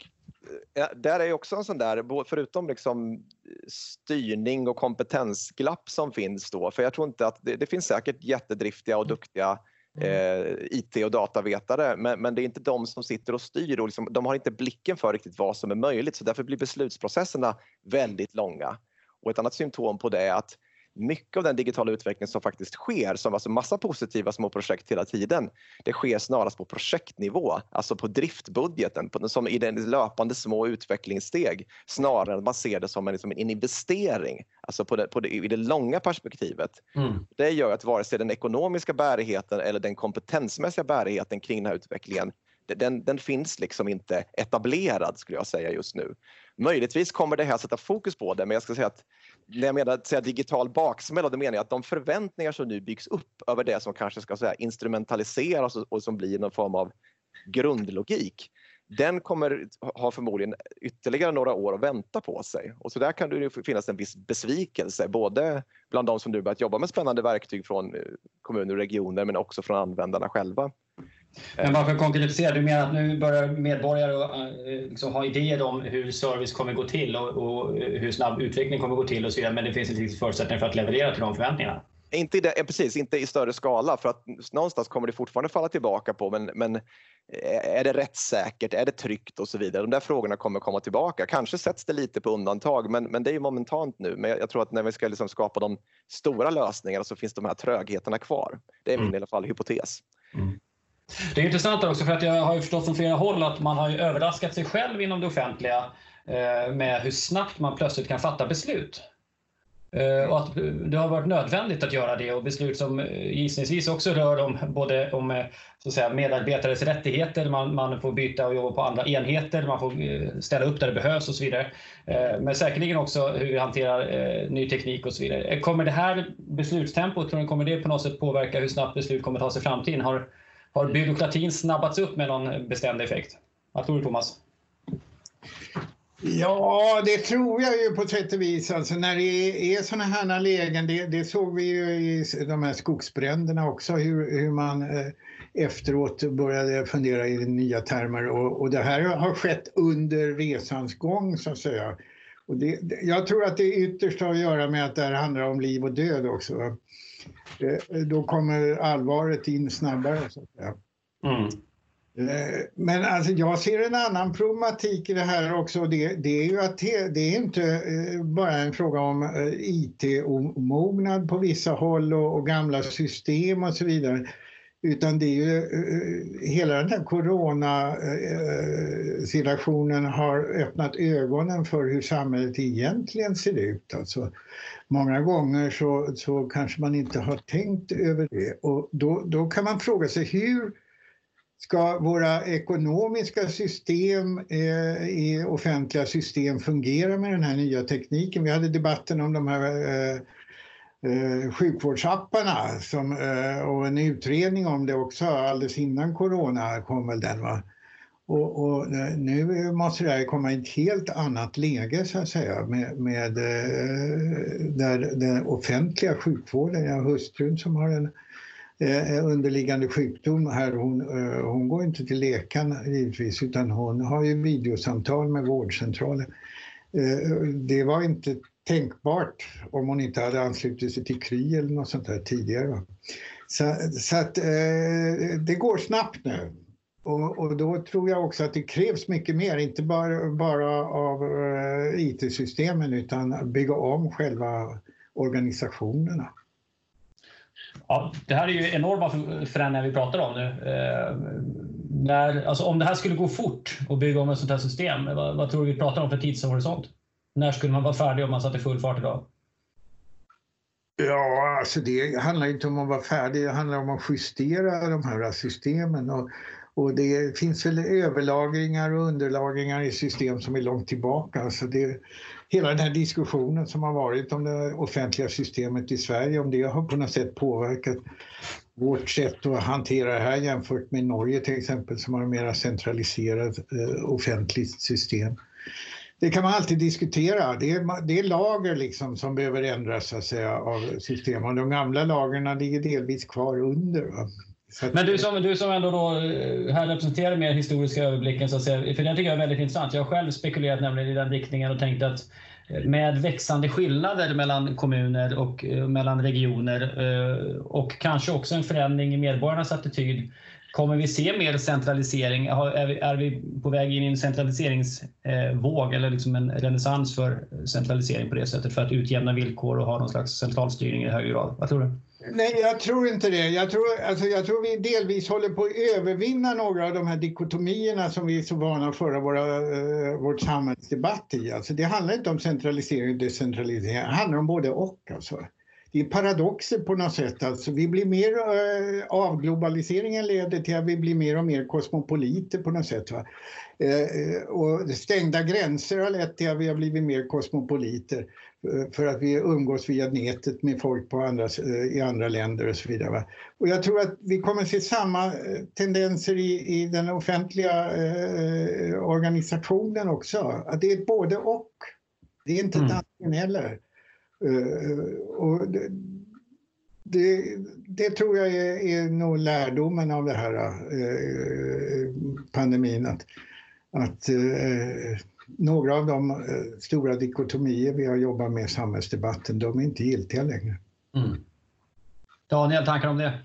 ja, där är också en sån där, förutom liksom styrning och kompetensglapp som finns då, för jag tror inte att det, det finns säkert jättedriftiga och duktiga eh, IT och datavetare, men, men, det är inte de som sitter och styr och liksom, de har inte blicken för riktigt vad som är möjligt, så därför blir beslutsprocesserna väldigt långa. Och ett annat symptom på det är att mycket av den digitala utveckling som faktiskt sker, som alltså massa positiva små projekt hela tiden, det sker snarast på projektnivå, alltså på driftbudgeten, på, som i den löpande små utvecklingssteg, snarare än att man ser det som en, liksom en investering, alltså på det, på det, i det långa perspektivet. Mm. Det gör att vare sig den ekonomiska bärigheten eller den kompetensmässiga bärigheten kring den här utvecklingen den, den, finns liksom inte etablerad skulle jag säga just nu. Möjligtvis kommer det här sätta fokus på det men jag ska säga att när jag menar att säga digital baksmälla då menar jag att de förväntningar som nu byggs upp över det som kanske ska säga, instrumentaliseras och, och som blir någon form av grundlogik den kommer ha förmodligen ytterligare några år att vänta på sig. Och så där kan det finnas en viss besvikelse, både bland de som nu börjat jobba med spännande verktyg från eh, kommuner och regioner men också från användarna själva. Men varför konkretisera? Du menar att nu börjar medborgare eh, liksom ha idéer om hur service kommer gå till och, och, hur snabb utveckling kommer gå till och så vidare, men det finns inte förutsättningar för att leverera till de förväntningarna? Inte i, det, precis, inte i större skala för att någonstans kommer det fortfarande falla tillbaka på men, men är det rättssäkert, är det tryggt och så vidare. De där frågorna kommer komma tillbaka. Kanske sätts det lite på undantag men, men det är ju momentant nu. Men jag tror att när vi ska liksom skapa de stora lösningarna så finns de här trögheterna kvar. Det är min mm. i alla fall hypotes. Mm. Det är intressant också för att jag har ju förstått från flera håll att man har överraskat sig själv inom det offentliga eh, med hur snabbt man plötsligt kan fatta beslut. Eh, och att det har varit nödvändigt att göra det och beslut som eh, gissningsvis också rör om, både om så att säga, medarbetares rättigheter, man, man får byta och jobba på andra enheter, man får ställa upp där det behövs och så vidare. Men säkerligen också hur vi hanterar ny teknik och så vidare. Kommer det här beslutstempot, tror ni, kommer det på något sätt påverka hur snabbt beslut kommer tas i framtiden? Har, har byråkratin snabbats upp med någon bestämd effekt? Vad tror du Thomas? Ja, det tror jag ju på sätt och vis. Alltså när det är sådana här lägen, det, det, såg vi ju i de här skogsbränderna också, hur, hur man eh, efteråt började fundera i nya termer. Och, och, det här har skett under resans gång så att säga. Och det, jag tror att det ytterst har att göra med att det här handlar om liv och död också. Eh, då kommer allvaret in snabbare. Så att säga. Mm. Eh, men alltså, jag ser en annan problematik i det här också. Det, det är ju att det är inte eh, bara en fråga om IT-omognad på vissa håll och, och, gamla system och så vidare. Utan det är ju eh, hela den här coronasituationen eh, eh, har öppnat ögonen för hur samhället egentligen ser ut. Alltså, många gånger så, så kanske man inte har tänkt över det. Och då, då kan man fråga sig hur ska våra ekonomiska system eh, i offentliga system fungera med den här nya tekniken? Vi hade debatten om de här eh, eh, sjukvårdsapparna som, eh, och en utredning om det också alldeles innan corona kom väl den va? Och, och, eh, nu måste det här komma i ett helt annat läge så att säga med, med eh, där den offentliga sjukvården, jag har hustrun som har en eh, underliggande sjukdom här, hon, eh, hon går inte till läkaren givetvis utan hon har ju videosamtal med vårdcentralen. Eh, det var inte tänkbart om hon inte hade anslutit sig till Kry eller något sånt där tidigare. Så, så att eh, det går snabbt nu. Och, och, då tror jag också att det krävs mycket mer, inte bara, bara av eh, IT-systemen utan bygga om själva organisationerna. Ja, det här är ju enorma förändringar vi pratar om nu. Eh, när, alltså om det här skulle gå fort att bygga om ett sånt här system, vad, vad tror du vi pratar om för tidshorisont? När skulle man vara färdig om man satte full fart idag? Ja, alltså det handlar inte om att vara färdig, det handlar om att justera de här systemen. Och, och det finns väl överlagringar och underlagringar i system som är långt tillbaka. Alltså det, hela den här diskussionen som har varit om det offentliga systemet i Sverige, om det har på något sätt påverkat vårt sätt att hantera det här jämfört med Norge till exempel som har ett mer centraliserat eh, offentligt system. Det kan man alltid diskutera. Det är, det är lager liksom som behöver ändras så att säga, av system och de gamla lagren ligger delvis kvar under. Va? Men du som, du som ändå då eh, här representerar mer historiska överblicken, så att säga, för den tycker jag är väldigt intressant. Jag har själv spekulerat nämligen i den riktningen och tänkt att eh, med växande skillnader mellan kommuner och uh, mellan regioner och kanske också en förändring i medborgarnas attityd Kommer vi se mer centralisering? Är vi, är vi på väg in i en centraliseringsvåg eller liksom en renässans för centralisering på det sättet för att utjämna villkor och ha någon slags centralstyrning i högre grad? Vad tror du? Nej, jag tror inte det. Jag tror, alltså, jag tror vi delvis håller på att övervinna några av de här dikotomierna som vi är så vana att föra våra, uh, vårt samhällsdebatt i. Alltså, det handlar inte om centralisering och decentralisering, det handlar om både och. Alltså det är paradoxer på något sätt. Alltså, vi blir mer, äh, avglobaliseringen leder till att vi blir mer och mer kosmopoliter på något sätt. Va? Äh, och stängda gränser har lett till att vi har blivit mer kosmopoliter för att vi umgås via nätet med folk på andra, i andra länder och så vidare. Va? Och jag tror att vi kommer se samma tendenser i, i den offentliga eh, organisationen också. Att det är både och. Det är inte mm. ett antingen eller. Eh, och det, det, det, tror jag är, är nog lärdomen av det här eh, pandemin. Att, att eh, några av de eh, stora dikotomier vi har jobbat med i samhällsdebatten, de är inte giltiga längre. Mm. Daniel, tankar om det?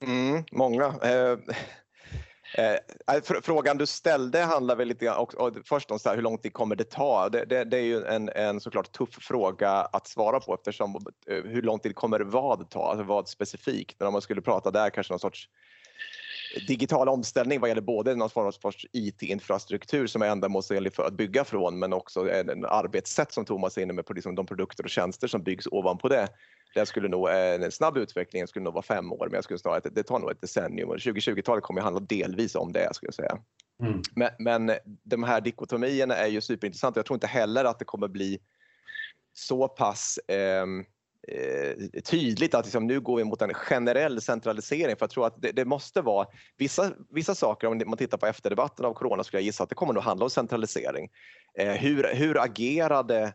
Mm, många. Eh, eh, fr frågan du ställde handlar väl lite och, och först om så här, hur lång tid kommer det ta? Det, det, det är ju en, en såklart tuff fråga att svara på eftersom eh, hur lång tid kommer vad ta? Alltså vad specifikt? Men om man skulle prata där kanske någon sorts digital omställning vad gäller både någon form av IT-infrastruktur som är ändamålsenlig för att bygga från men också en arbetssätt som Thomas är inne med på liksom de produkter och tjänster som byggs ovanpå det det skulle nog, en snabb utveckling skulle nog vara fem år, men jag skulle snarare att det tar nog ett decennium och 2020-talet kommer att handla delvis om det skulle jag säga. Mm. Men, men de här dikotomierna är ju superintressanta. Jag tror inte heller att det kommer bli så pass ehm, eh, tydligt att liksom, nu går vi mot en generell centralisering. För jag tror att det, det, måste vara vissa, vissa saker, om man tittar på efterdebatten av corona skulle jag gissa att det kommer nog handla om centralisering. Eh, hur, hur agerade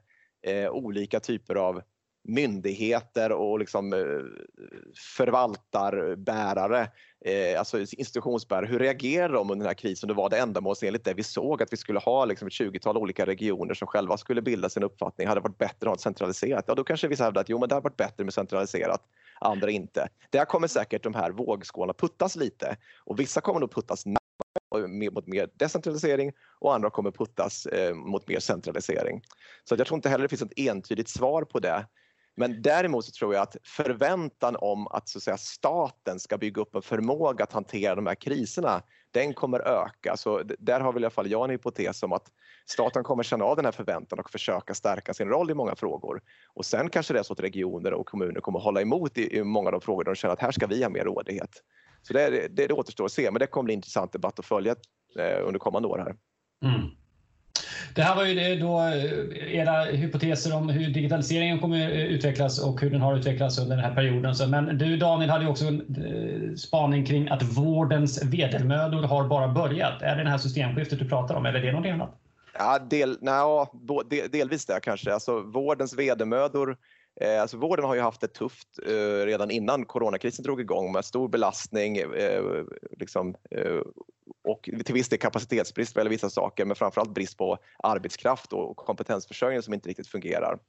eh, olika typer av myndigheter och liksom eh, förvaltarbärare, eh, alltså institutionsbärare, hur reagerar de under den här krisen? Det var det ändamålsenligt det vi såg att vi skulle ha liksom ett 20-tal olika regioner som själva skulle bilda sin uppfattning. Hade det varit bättre att ha centraliserat? Ja, då kanske vissa hävdar att jo, men det hade varit bättre med centraliserat, andra inte. Där kommer säkert de här vågskålarna puttas lite och vissa kommer nog puttas mot mer decentralisering och andra kommer puttas eh, mot mer centralisering. Så jag tror inte heller det finns ett entydigt svar på det. Men däremot så tror jag att förväntan om att, så att säga, staten ska bygga upp en förmåga att hantera de här kriserna, den kommer öka. Så där har väl i alla fall jag en hypotes om att staten kommer känna av den här förväntan och försöka stärka sin roll i många frågor. Och sen kanske det är så att regioner och kommuner kommer hålla emot i, i många av de frågor där de känner att här ska vi ha mer rådighet. Så det, det, det återstår att se, men det kommer bli en intressant debatt att följa eh, under kommande år här. Mm. Det här var ju då eh, era hypoteser om hur digitaliseringen kommer eh, utvecklas och hur den har utvecklats under den här perioden. Men du Daniel hade ju också en eh, spaning kring att vårdens vedermödor har bara börjat. Är det det här systemskiftet du pratar om eller är det någonting annat? Ja, del, nej, delvis det kanske. Alltså, vårdens vedermödor Eh, alltså vården har ju haft det tufft eh, redan innan coronakrisen drog igång med stor belastning eh, liksom, och till viss del kapacitetsbrist vad vissa saker men framförallt brist på arbetskraft och kompetensförsörjning som inte riktigt fungerar.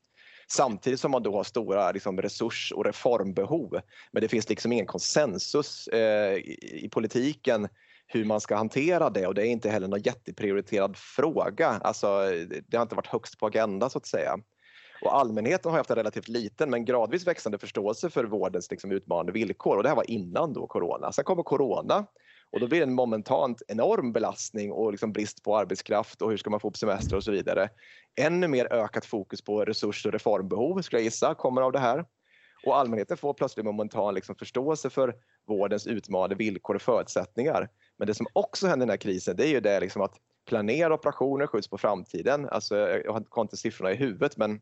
Samtidigt som man då har stora liksom, resurs och reformbehov. Men det finns liksom ingen konsensus eh, i, i politiken hur man ska hantera det och det är inte heller någon jätteprioriterad fråga. Alltså, det har inte varit högst på agendan så att säga. Och allmänheten har haft en relativt liten men gradvis växande förståelse för vårdens liksom, utmanande villkor och det här var innan då corona. Sen kommer corona och då blir det en momentant enorm belastning och liksom brist på arbetskraft och hur ska man få upp semester och så vidare. Ännu mer ökat fokus på resurs och reformbehov skulle jag gissa kommer av det här. Och allmänheten får plötsligt momentan liksom förståelse för vårdens utmanande villkor och förutsättningar. Men det som också händer i den här krisen det är ju det liksom att planerade operationer skjuts på framtiden. Alltså, jag har inte siffrorna i huvudet men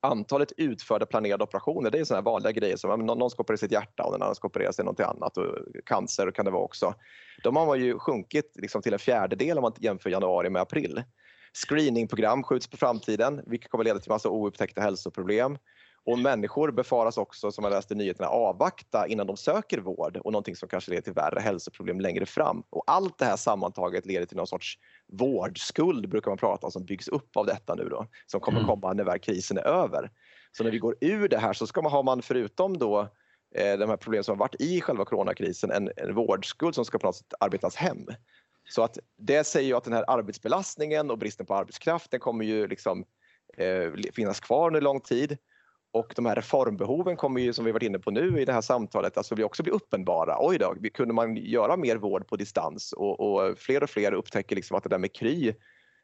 antalet utförda planerade operationer det är sådana vanliga grejer som någon ska operera sitt hjärta och någon annan ska operera sig någonting annat och cancer kan det vara också. De har ju sjunkit liksom till en fjärdedel om man jämför januari med april. Screeningprogram skjuts på framtiden vilket kommer leda till massa oupptäckta hälsoproblem. Och människor befaras också, som jag läste i nyheterna, avvakta innan de söker vård och någonting som kanske leder till värre hälsoproblem längre fram. Och allt det här sammantaget leder till någon sorts vårdskuld, brukar man prata om, som byggs upp av detta nu då, som kommer mm. komma när väl krisen är över. Så när vi går ur det här så ska man ha man förutom då eh, de här problemen som har varit i själva coronakrisen en, en vårdskuld som ska på något sätt arbetas hem. Så att det säger ju att den här arbetsbelastningen och bristen på arbetskraft den kommer ju liksom eh, finnas kvar under lång tid och de här reformbehoven kommer ju, som vi varit inne på nu i det här samtalet, alltså också bli uppenbara. Oj då, kunde man göra mer vård på distans? Och, och fler och fler upptäcker liksom att det där med Kry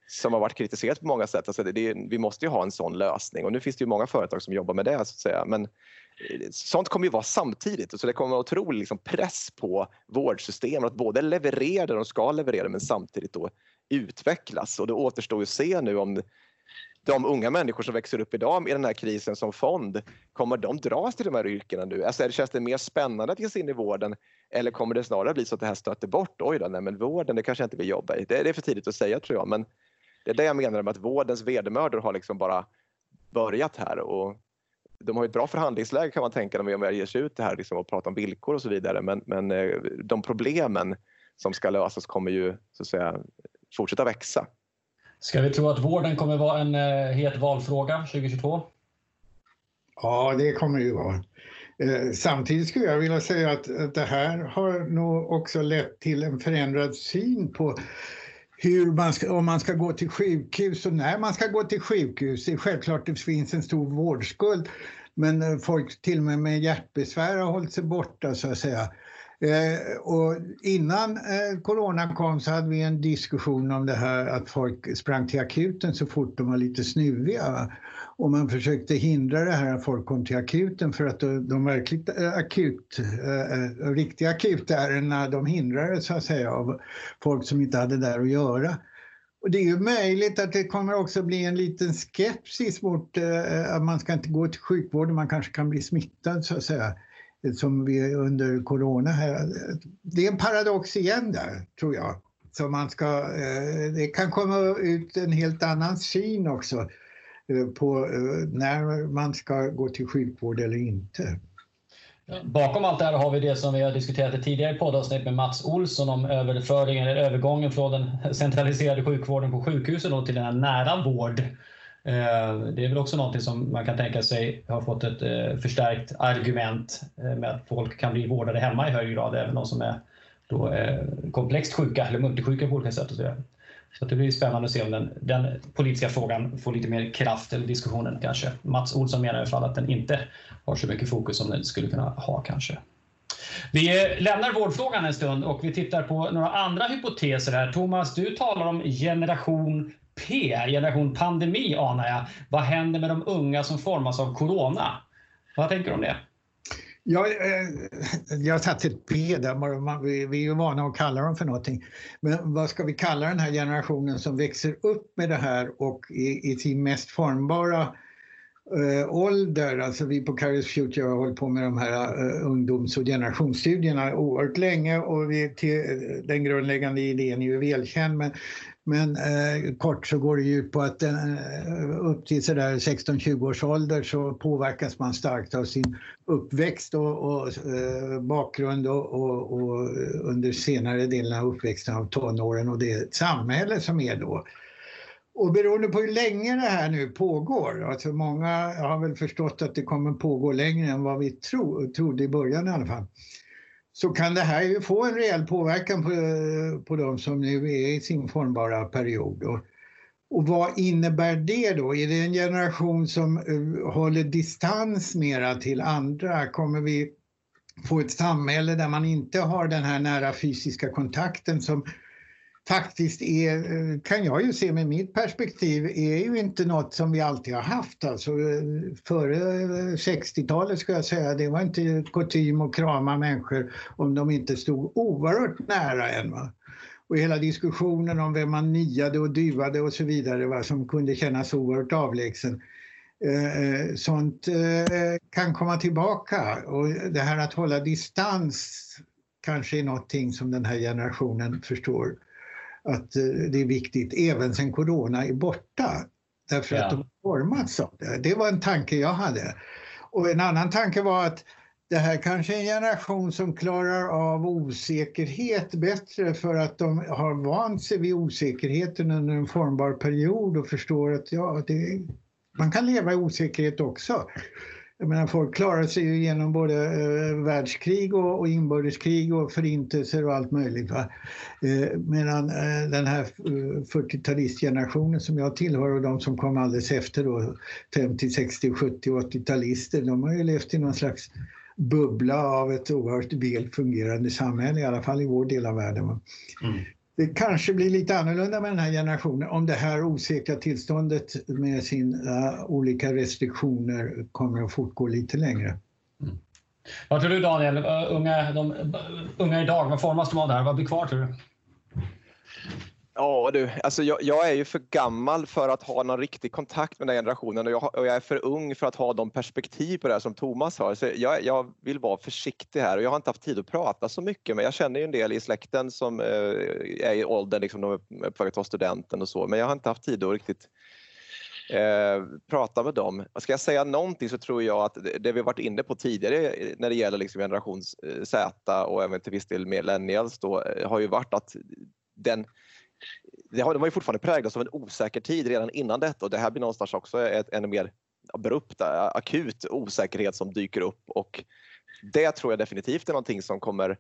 som har varit kritiserat på många sätt, alltså det, vi måste ju ha en sån lösning och nu finns det ju många företag som jobbar med det så att säga. Men eh, sånt kommer ju vara samtidigt så det kommer vara otrolig liksom press på vårdsystemen att både leverera det de ska leverera men samtidigt då utvecklas och det återstår ju att se nu om de unga människor som växer upp idag i den här krisen som fond, kommer de dras till de här yrkena nu? Alltså, känns det mer spännande att ge sig in i vården eller kommer det snarare bli så att det här stöter bort? Oj då, nej men vården det kanske jag inte vill jobba i. Det, det är för tidigt att säga tror jag men det är det jag menar med att vårdens vedermödor har liksom bara börjat här och de har ett bra förhandlingsläge kan man tänka när de ger sig ut det här liksom, och pratar om villkor och så vidare men, men eh, de problemen som ska lösas kommer ju så att säga fortsätta växa. Ska vi tro att vården kommer vara en eh, het valfråga 2022? Ja, det kommer det ju vara. Eh, samtidigt skulle jag vilja säga att det här har nog också lett till en förändrad syn på hur man ska, om man ska gå till sjukhus och när man ska gå till sjukhus. Det är självklart att det finns en stor vårdskuld men eh, folk till och med med hjärtbesvär har hållit sig borta så att säga. Eh, och innan eh, corona kom så hade vi en diskussion om det här att folk sprang till akuten så fort de var lite snuviga. Och man försökte hindra det här att folk kom till akuten för att de, de verkligt eh, akut, eh, eh, riktiga akutärendena de hindrades så att säga av folk som inte hade där att göra. Och det är ju möjligt att det kommer också bli en liten skepsis mot eh, att man ska inte gå till sjukvården, man kanske kan bli smittad så att säga som vi under corona här. Det är en paradox igen där, tror jag. Så man ska, eh, det kan komma ut en helt annan syn också eh, på eh, när man ska gå till sjukvård eller inte. Bakom allt det här har vi det som vi har diskuterat i tidigare poddavsnitt med Mats Olsson om överföringen eller övergången från den centraliserade sjukvården på sjukhusen till den här nära vården. Eh, det är väl också någonting som man kan tänka sig har fått ett eh, förstärkt argument eh, med att folk kan bli vårdade hemma i högre grad, även de som är då komplext sjuka eller multisjuka på olika sätt. Och så, så det blir spännande att se om den, den, politiska frågan får lite mer kraft, eller diskussionen kanske. Mats Olsson menar i alla fall att den inte har så mycket fokus som den skulle kunna ha kanske. Vi lämnar vårdfrågan en stund och vi tittar på några andra hypoteser här. Thomas, du talar om generation P, generation pandemi anar jag. Vad händer med de unga som formas av corona? Vad tänker du om det? Jag, eh, jag satte satt ett P där, vi är ju vana att kalla dem för någonting. Men vad ska vi kalla den här generationen som växer upp med det här och i, i sin mest formbara eh, ålder, alltså vi på Careers Future har hållit på med de här eh, ungdoms och generationsstudierna oerhört länge och vi, till, eh, den grundläggande idén är ju välkänd men men eh, kort så går det ut på att eh, upp till 16-20 års ålder så påverkas man starkt av sin uppväxt och, och eh, bakgrund och, och, och, under senare delen av uppväxten av tonåren och det samhälle som är då. Och beroende på hur länge det här nu pågår, alltså många har väl förstått att det kommer pågå längre än vad vi tro, trodde i början i alla fall så kan det här ju få en rejäl påverkan på, på de som nu är i sin formbara period. Och, Och vad innebär det då? Är det en generation som eh, håller distans mera till andra? Kommer vi få ett samhälle där man inte har den här nära fysiska kontakten som faktiskt är, eh, kan jag ju se med mitt perspektiv, är ju inte något som vi alltid har haft. Alltså, före eh, 60-talet ska jag säga, det var inte kutym att krama människor om de inte stod oerhört nära en. Va? Och hela diskussionen om vem man niade och dyvade och så vidare va, som kunde kännas oerhört avlägsen. Eh, eh, sånt eh, kan komma tillbaka och det här att hålla distans kanske är någonting som den här generationen förstår att eh, det är viktigt även sen corona är borta. Därför ja. att de har formats av det. Det var en tanke jag hade. Och en annan tanke var att det här kanske är en generation som klarar av osäkerhet bättre för att de har vant sig vid osäkerheten under en formbar period och förstår att ja, det, man kan leva i osäkerhet också. Jag menar, folk klarar sig ju genom både eh, världskrig och, och inbördeskrig och förintelser och allt möjligt. Va? Eh, medan eh, den här eh, 40-talistgenerationen som jag tillhör och de som kom alldeles efter då, 50, 60, 70 och 80-talister, de har ju levt i någon slags bubbla av ett oerhört väl fungerande samhälle, i alla fall i vår del av världen. Mm det kanske blir lite annorlunda med den här generationen om det här osäkra tillståndet med sina eh, olika restriktioner kommer att fortgå lite längre. Mm. Vad tror du Daniel? Unga, de, unga idag, vad formas de av det här? Vad blir kvar tror du? Ja du, alltså jag, jag, är ju för gammal för att ha någon riktig kontakt med den generationen och jag, och jag, är för ung för att ha de perspektiv på det här som Thomas har. Så jag, jag, vill vara försiktig här och jag har inte haft tid att prata så mycket men jag känner ju en del i släkten som eh, är i åldern, liksom, de är på väg att ta studenten och så men jag har inte haft tid att riktigt eh, prata med dem. Ska jag säga någonting så tror jag att det vi varit inne på tidigare när det gäller liksom generation eh, Z och även till viss del millennials då eh, har ju varit att den det har ju fortfarande präglats av en osäker tid redan innan detta och det här blir någonstans också ett ännu mer abrupt, akut osäkerhet som dyker upp och det tror jag definitivt är någonting som kommer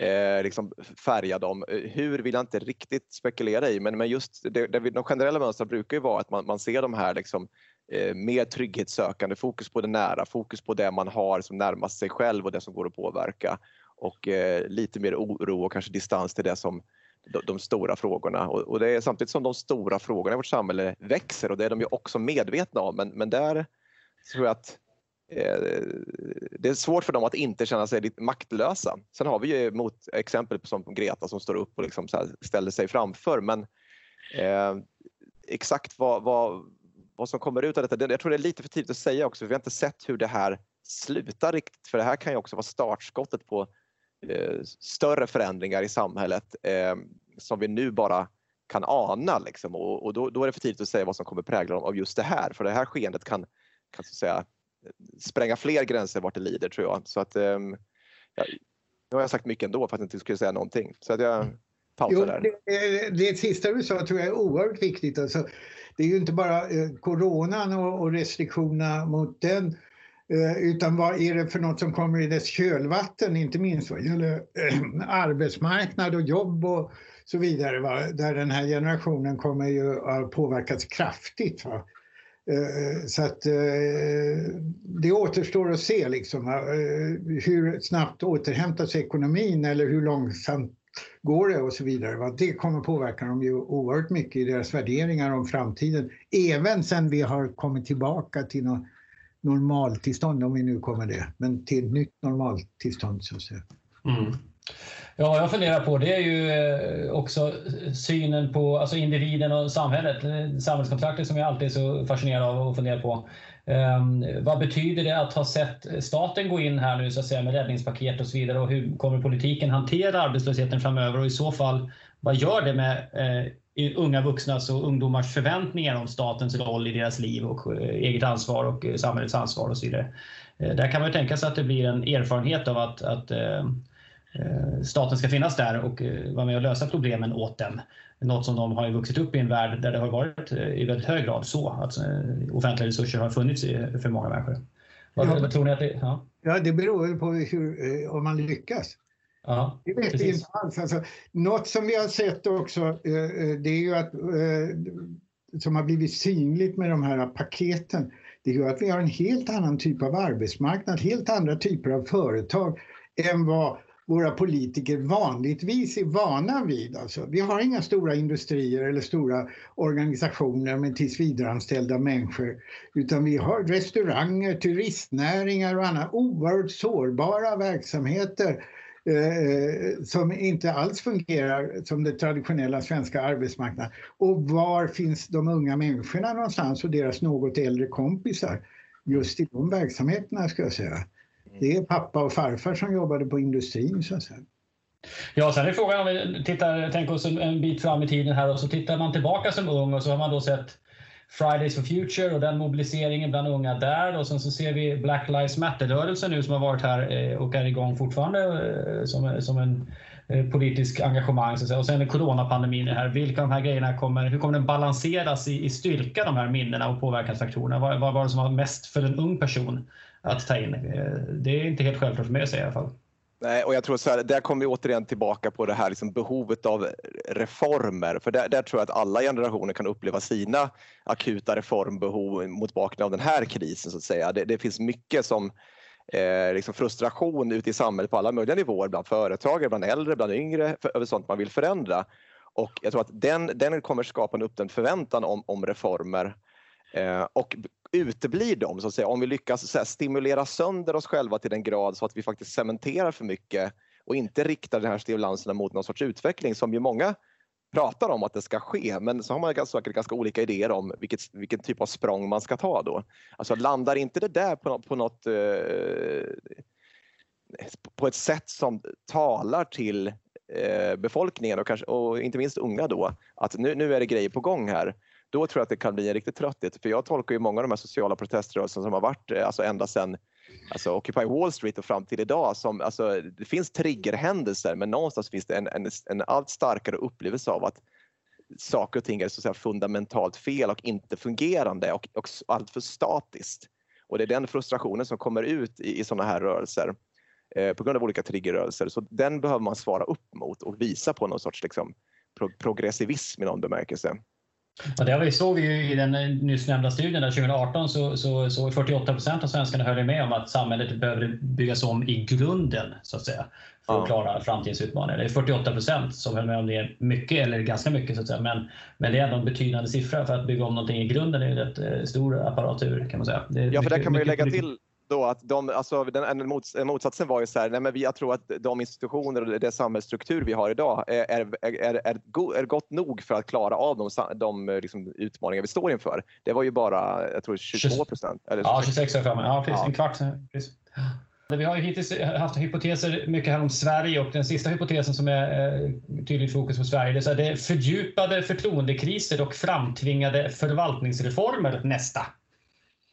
eh, liksom färga dem. Hur vill jag inte riktigt spekulera i men, men just det, det, de generella mönstren brukar ju vara att man, man ser de här liksom, eh, mer trygghetssökande, fokus på det nära, fokus på det man har som närmast sig själv och det som går att påverka och eh, lite mer oro och kanske distans till det som de, de stora frågorna och, och, det är samtidigt som de stora frågorna i vårt samhälle växer och det är de ju också medvetna om men, men där tror jag att eh, det är svårt för dem att inte känna sig lite maktlösa. Sen har vi ju mot exempel som Greta som står upp och liksom ställer sig framför men eh, exakt vad, vad, vad som kommer ut av detta, jag tror det är lite för tidigt att säga också. Vi har inte sett hur det här slutar riktigt för det här kan ju också vara startskottet på större förändringar i samhället eh, som vi nu bara kan ana. Liksom. Och, och då, då, är det för tidigt att säga vad som kommer prägla dem av just det här. För det här skeendet kan, kan så säga, spränga fler gränser vart det lider tror jag. Så att, eh, ja, nu har jag sagt mycket ändå för att jag inte skulle säga någonting. Så att jag pausar jo, där. Det, det sista du sa tror jag är oerhört viktigt. Alltså, det är ju inte bara eh, coronan och, och restriktionerna mot den Eh, Eh, utan vad är det för något som kommer i dess kölvatten, inte minst vad gäller eh, [CLEARS THROAT] arbetsmarknad och jobb och så vidare. Va? Där den här generationen kommer ju att påverkas kraftigt. Va? Eh, så att det återstår att se liksom, hur snabbt återhämtar sig ekonomin eller hur långsamt går det och så vidare. Va? Det kommer påverka dem ju oerhört mycket i deras värderingar om framtiden. Även sen vi har kommit tillbaka till något normaltillstånd, om vi nu kommer det, men till ett nytt normaltillstånd så att säga. Mm. Ja, jag funderar på det är ju eh, också synen på alltså individen och samhället, eh, samhällskontraktet som jag alltid är så fascinerad av och funderar på. Um, vad betyder det att ha sett staten gå in här nu så att säga med räddningspaket och så vidare och hur kommer politiken hantera arbetslösheten framöver och i så fall vad gör det med eh, unga vuxnas och ungdomars förväntningar om statens roll i deras liv och eh, eget ansvar och eh, samhällets ansvar och så vidare. Eh, där kan man ju tänka sig att det blir en erfarenhet av att, att staten ska finnas där och vara med och lösa problemen åt dem. Något som de har vuxit upp i en värld där det har varit i väldigt hög grad så att offentliga resurser har funnits för många människor. Vad, ja, tror ni att det, ja. ja, det beror på hur, om man lyckas. Ja, det vet vi inte alls. Alltså, något som vi har sett också, eh, eh, det är ju att eh, som har blivit synligt med de här paketen, det är ju att vi har en helt annan typ av arbetsmarknad, helt andra typer av företag än vad våra politiker vanligtvis är vana vid. Alltså, vi har inga stora industrier eller stora organisationer med tillsvidareanställda människor utan vi har restauranger, turistnäringar och andra oerhört sårbara verksamheter eh, som inte alls fungerar som den traditionella svenska arbetsmarknaden. Och var finns de unga människorna någonstans och deras något äldre kompisar? Just i de verksamheterna ska jag säga. Det är pappa och farfar som jobbade på industrin så att säga. Ja, sen är frågan om vi tittar, tänker oss en bit fram i tiden här och så tittar man tillbaka som ung och så har man då sett Fridays for Future och den mobiliseringen bland unga där och sen så ser vi Black Lives Matter-rörelsen nu som har varit här eh, och är igång fortfarande eh, som, eh, som en politisk engagemang. Så och sen är coronapandemin här. Vilka de här grejerna kommer, hur kommer den balanseras i, i styrka, de här minnena och påverkansfaktorerna? Vad, vad var det som var mest för en ung person att ta in. Det är inte helt självklart för mig att säga i alla fall. Nej, och jag tror så här, där kommer vi återigen tillbaka på det här liksom behovet av reformer. För där, där, tror jag att alla generationer kan uppleva sina akuta reformbehov mot bakgrund av den här krisen. så att säga. Det, det finns mycket som eh, liksom frustration ute i samhället på alla möjliga nivåer, bland företagare, bland äldre, bland yngre, för, över sånt man vill förändra. Och jag tror att den, den kommer skapa en uppdämd förväntan om, om reformer. Eh, och uteblir de, så att säga, om vi lyckas här, stimulera sönder oss själva till den grad så att vi faktiskt cementerar för mycket och inte riktar de här stimulanserna mot någon sorts utveckling som ju många pratar om att det ska ske, men så har man ganska, ganska olika idéer om vilket, vilken typ av språng man ska ta då. Alltså landar inte det där på, på något eh, på ett sätt som talar till eh, befolkningen och, kanske, och inte minst unga då, att nu, nu är det grejer på gång här då tror jag att det kan bli en riktig trötthet. För jag tolkar ju många av de här sociala proteströrelserna som har varit eh, alltså ända sedan alltså Occupy Wall Street och fram till idag. Som, alltså, det finns triggerhändelser men någonstans finns det en, en, en allt starkare upplevelse av att saker och ting är så att säga, fundamentalt fel och inte fungerande och, och allt för statiskt. Och det är den frustrationen som kommer ut i, i sådana här rörelser eh, på grund av olika triggerrörelser. Så den behöver man svara upp mot och visa på någon sorts liksom, pro progressivism i någon bemärkelse. Ja, det vi såg vi i den nyss nämnda studien där 2018 så, så, så 48 procent av svenskarna höll med om att samhället behöver byggas om i grunden så att säga för att klara framtidens utmaningar. Det är 48 procent som höll med om det mycket eller ganska mycket så att säga. Men, men det är ändå en betydande siffra för att bygga om någonting i grunden är en rätt eh, stor apparatur kan man säga. ja, för mycket, där kan man ju lägga till då att de, alltså, den, mots, motsatsen var ju så här, nej men jag tror att de institutioner och den samhällsstruktur vi har idag är, är, är, är, är gott nog för att klara av de, de liksom, utmaningar vi står inför. Det var ju bara, jag tror 22 procent. Ja, 26 är framme. Ja, precis. Ja. En kvart. Precis. Vi har ju hittills haft hypoteser mycket här om Sverige och den sista hypotesen som är eh, tydligt fokus på Sverige det är, så här, det är fördjupade förtroendekriser och framtvingade förvaltningsreformer nästa.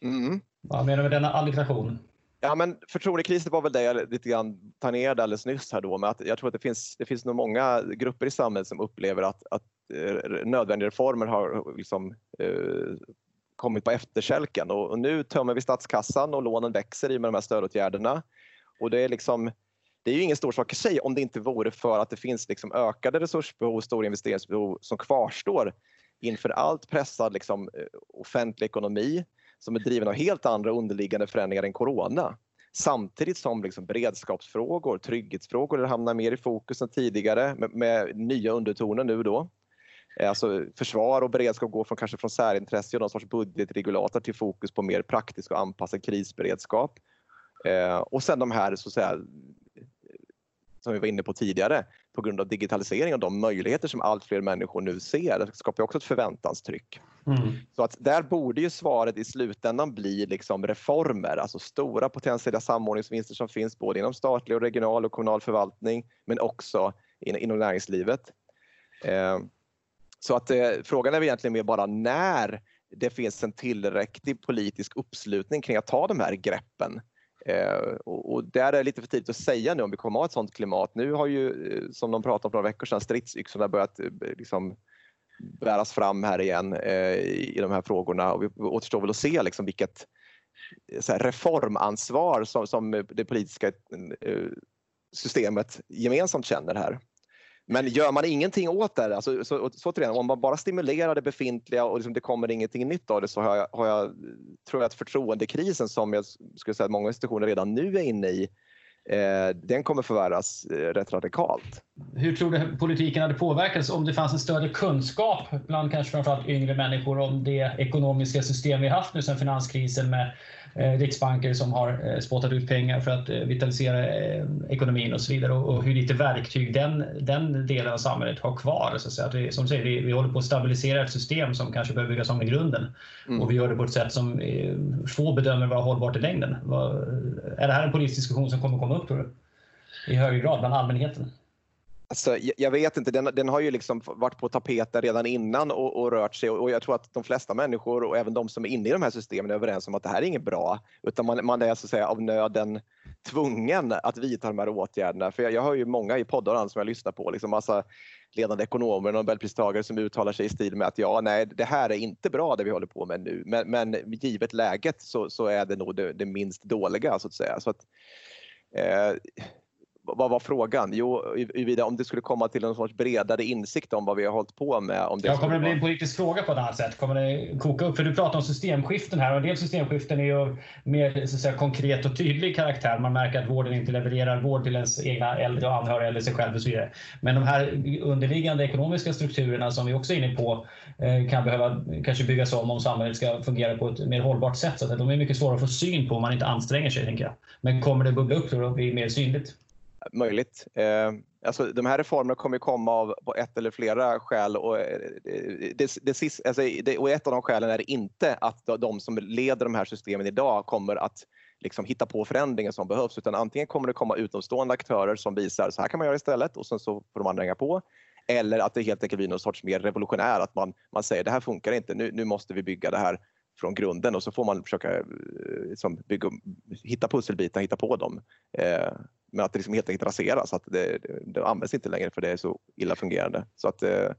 Mm. Vad menar du med denna alliteration? Ja, men förtroendekrisen var väl det jag lite grann tangerade alldeles nyss här då men att jag tror att det finns, det finns nog många grupper i samhället som upplever att, att eh, nödvändiga reformer har liksom, eh, kommit på efterkälken och, och, nu tömmer vi statskassan och lånen växer i med de här stödåtgärderna. Och det är liksom det är ju ingen stor sak i sig om det inte vore för att det finns liksom ökade resursbehov, stora investeringsbehov som kvarstår inför allt pressad liksom, eh, offentlig ekonomi som är driven av helt andra underliggande förändringar än corona. Samtidigt som liksom beredskapsfrågor, trygghetsfrågor hamnar mer i fokus än tidigare med, med nya undertoner nu då. Eh, alltså försvar och beredskap går från, kanske från särintresse och någon sorts budgetregulator till fokus på mer praktisk och anpassad krisberedskap. Eh, och sen de här så att säga, som vi var inne på tidigare, på grund av digitalisering och de möjligheter som allt fler människor nu ser, det skapar också ett förväntanstryck. Mm. Så att där borde ju svaret i slutändan bli liksom reformer, alltså stora potentiella samordningsvinster som finns både inom statlig och regional och kommunal förvaltning, men också inom näringslivet. Eh, så att eh, frågan är egentligen mer bara när det finns en tillräcklig politisk uppslutning kring att ta de här greppen Eh, och, och där är det lite för tidigt att säga nu om vi kommer ha ett sånt klimat. Nu har ju, eh, som de pratade om för några veckor sedan, stridsyxorna börjat eh, liksom, bäras fram här igen eh, i de här frågorna och vi återstår väl att se liksom, vilket här, reformansvar som, som det politiska eh, systemet gemensamt känner här. Men gör man ingenting åt det, alltså, så, så återigen, om man bara stimulerar det befintliga och liksom det kommer ingenting nytt av det så har jag, har jag, tror jag att förtroendekrisen som jag skulle säga att många institutioner redan nu är inne i eh, den kommer förvärras eh, rätt radikalt. Hur tror du politiken hade påverkats om det fanns en större kunskap bland kanske framförallt yngre människor om det ekonomiska system vi haft nu sedan finanskrisen med riksbanker som har eh, spottat ut pengar för att eh, vitalisera ekonomin och så vidare och hur lite verktyg den, den delen av samhället har kvar. Så att, säga. att vi, som säger, vi, vi håller på att stabilisera ett system som kanske behöver byggas om i grunden mm. och vi gör det på ett sätt som få bedömer vara hållbart i längden. Är det här en politisk diskussion som kommer komma upp tror du? I högre grad bland allmänheten? Alltså, jag vet inte, den, den, har ju liksom varit på tapeten redan innan och, och, rört sig och jag tror att de flesta människor och även de som är inne i de här systemen är överens om att det här är inget bra utan man, man är så att säga av nöden tvungen att vidta de här åtgärderna. För jag, jag hör ju många i poddar som jag lyssnar på, liksom massa ledande ekonomer och nobelpristagare som uttalar sig i stil med att ja, nej, det här är inte bra det vi håller på med nu, men, men givet läget så, så är det nog det, det minst dåliga så att säga. Så att, eh, vad var frågan? Jo, om det skulle komma till en sorts bredare insikt om vad vi har hållit på med. Om det ja, kommer det bli en politisk fråga på ett annat sätt? Kommer det koka upp? För du pratar om systemskiften här och en del systemskiften är ju mer så säga, konkret och tydlig karaktär. Man märker att vården inte levererar vård till ens egna äldre och anhöriga eller sig själv och så vidare. Men de här underliggande ekonomiska strukturerna som vi också är inne på eh, kan behöva kanske byggas om om samhället ska fungera på ett mer hållbart sätt. Så att de är mycket svåra att få syn på om man inte anstränger sig, tänker jag. Men kommer det bubbla upp och bli mer synligt? Möjligt. Eh, alltså, de här reformerna kommer komma av på ett eller flera skäl och, eh, det, det, det, alltså, det, och ett av de skälen är inte att de som leder de här systemen idag kommer att liksom hitta på förändringar som behövs utan antingen kommer det komma utomstående aktörer som visar så här kan man göra istället och sen så får de andra hänga på. Eller att det helt enkelt blir någon sorts mer revolutionär att man, man säger det här funkar inte, nu, nu måste vi bygga det här från grunden och så får man försöka liksom, bygga, hitta pusselbitar, hitta på dem. Eh, men att det liksom helt enkelt raseras, att det, det, används inte längre för det är så illa fungerande. Så att, eh...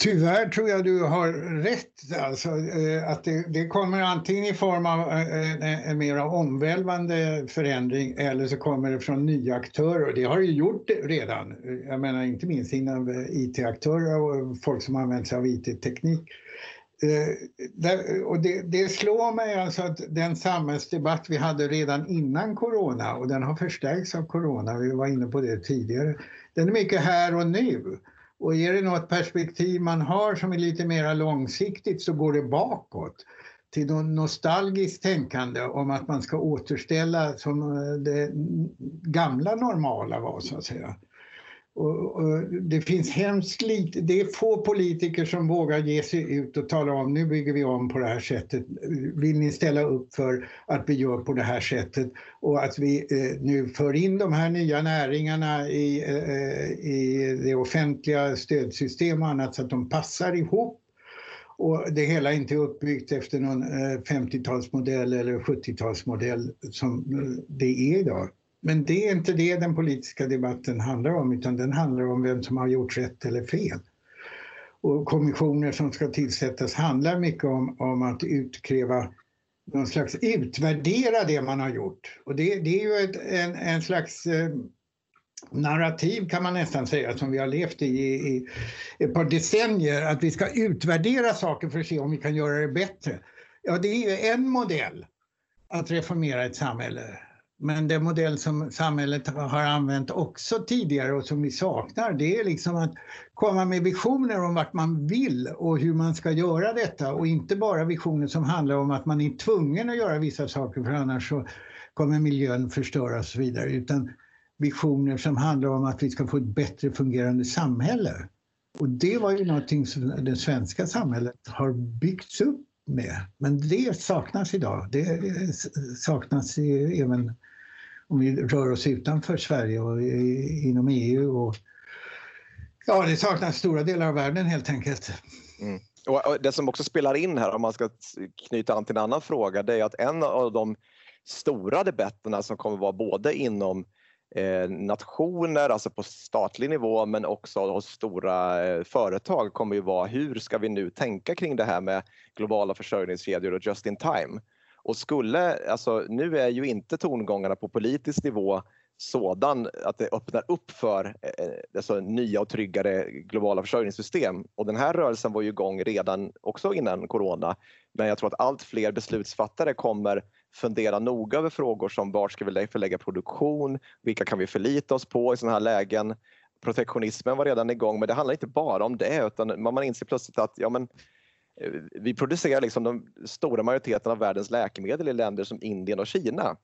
Tyvärr tror jag du har rätt. Alltså, eh, att det, det, kommer antingen i form av eh, eh en, en mer omvälvande förändring eller så kommer det från nya aktörer. Det har ju gjort redan. Jag menar inte minst inom eh, IT-aktörer och folk som använder sig av IT-teknik. Eh, och det, det, slår mig alltså att den samhällsdebatt vi hade redan innan corona och den har förstärkts av corona, vi var inne på det tidigare, den är mycket här och nu. Och är det något perspektiv man har som är lite mer långsiktigt så går det bakåt till något nostalgiskt tänkande om att man ska återställa som eh, det gamla normala var så att säga. Och, och det finns hemskt lite, det är få politiker som vågar ge sig ut och tala om nu bygger vi om på det här sättet. Vill ni ställa upp för att vi gör på det här sättet och att vi eh, nu för in de här nya näringarna i, eh, i det offentliga stödsystem och annat så att de passar ihop och det hela inte uppbyggt efter någon eh, 50-talsmodell eller 70-talsmodell som eh, det är idag. Men det är inte det den politiska debatten handlar om utan den handlar om vem som har gjort rätt eller fel. Och kommissioner som ska tillsättas handlar mycket om, om att utkräva någon slags utvärdera det man har gjort. Och det, det är ju ett, en, en slags eh, narrativ kan man nästan säga som vi har levt i, i ett par decennier. Att vi ska utvärdera saker för att se om vi kan göra det bättre. Ja, det är ju en modell att reformera ett samhälle. Men den modell som samhället har använt också tidigare och som vi saknar det är liksom att komma med visioner om vart man vill och hur man ska göra detta och inte bara visioner som handlar om att man är tvungen att göra vissa saker för annars så kommer miljön förstöras och så vidare utan visioner som handlar om att vi ska få ett bättre fungerande samhälle. Och det var ju någonting som det svenska samhället har byggts upp med. Men det saknas idag. Det saknas även om vi rör oss utanför Sverige och inom EU. Och, ja, det saknas stora delar av världen helt enkelt. Mm. Och det som också spelar in här, om man ska knyta an till en annan fråga, det är att en av de stora debatterna som kommer vara både inom eh, nationer, alltså på statlig nivå, men också hos stora eh, företag kommer ju vara hur ska vi nu tänka kring det här med globala försörjningskedjor och just in time? Och skulle, alltså nu är ju inte tongångarna på politisk nivå sådan att det öppnar upp för eh, alltså, nya och tryggare globala försörjningssystem. Och den här rörelsen var ju igång redan också innan corona. Men jag tror att allt fler beslutsfattare kommer fundera noga över frågor som vart ska vi förlägga produktion? Vilka kan vi förlita oss på i sådana här lägen? Protektionismen var redan igång men det handlar inte bara om det utan man inser plötsligt att ja, men, Eh, vi producerar liksom de stora majoriteten av världens läkemedel i länder som Indien och Kina.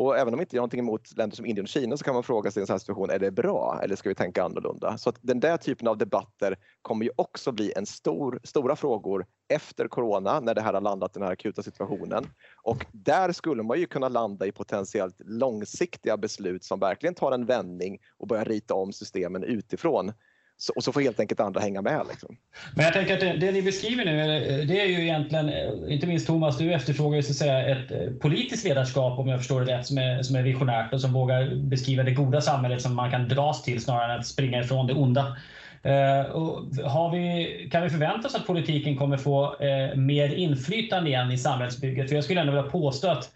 Och även om inte jag har någonting emot länder som Indien och Kina så kan man fråga sig i en sån här situation, är det bra eller ska vi tänka annorlunda? Så att den där typen av debatter kommer ju också bli en stor, stora frågor efter corona när det här har landat i den här akuta situationen. Och där skulle man ju kunna landa i potentiellt långsiktiga beslut som verkligen tar en vändning och börjar rita om systemen utifrån så, och så får helt enkelt andra hänga med. Liksom. Men jag tänker att det, det, ni beskriver nu, eh, det är ju egentligen, eh, inte minst Thomas, du efterfrågar ju så att säga ett eh, politiskt ledarskap om jag förstår det rätt, som är, som är visionärt och som vågar beskriva det goda samhället som man kan dras till snarare än att springa ifrån det onda. Uh, har vi, kan vi förvänta oss att politiken kommer få uh, mer inflytande igen i samhällsbygget? För jag skulle ändå vilja påstå att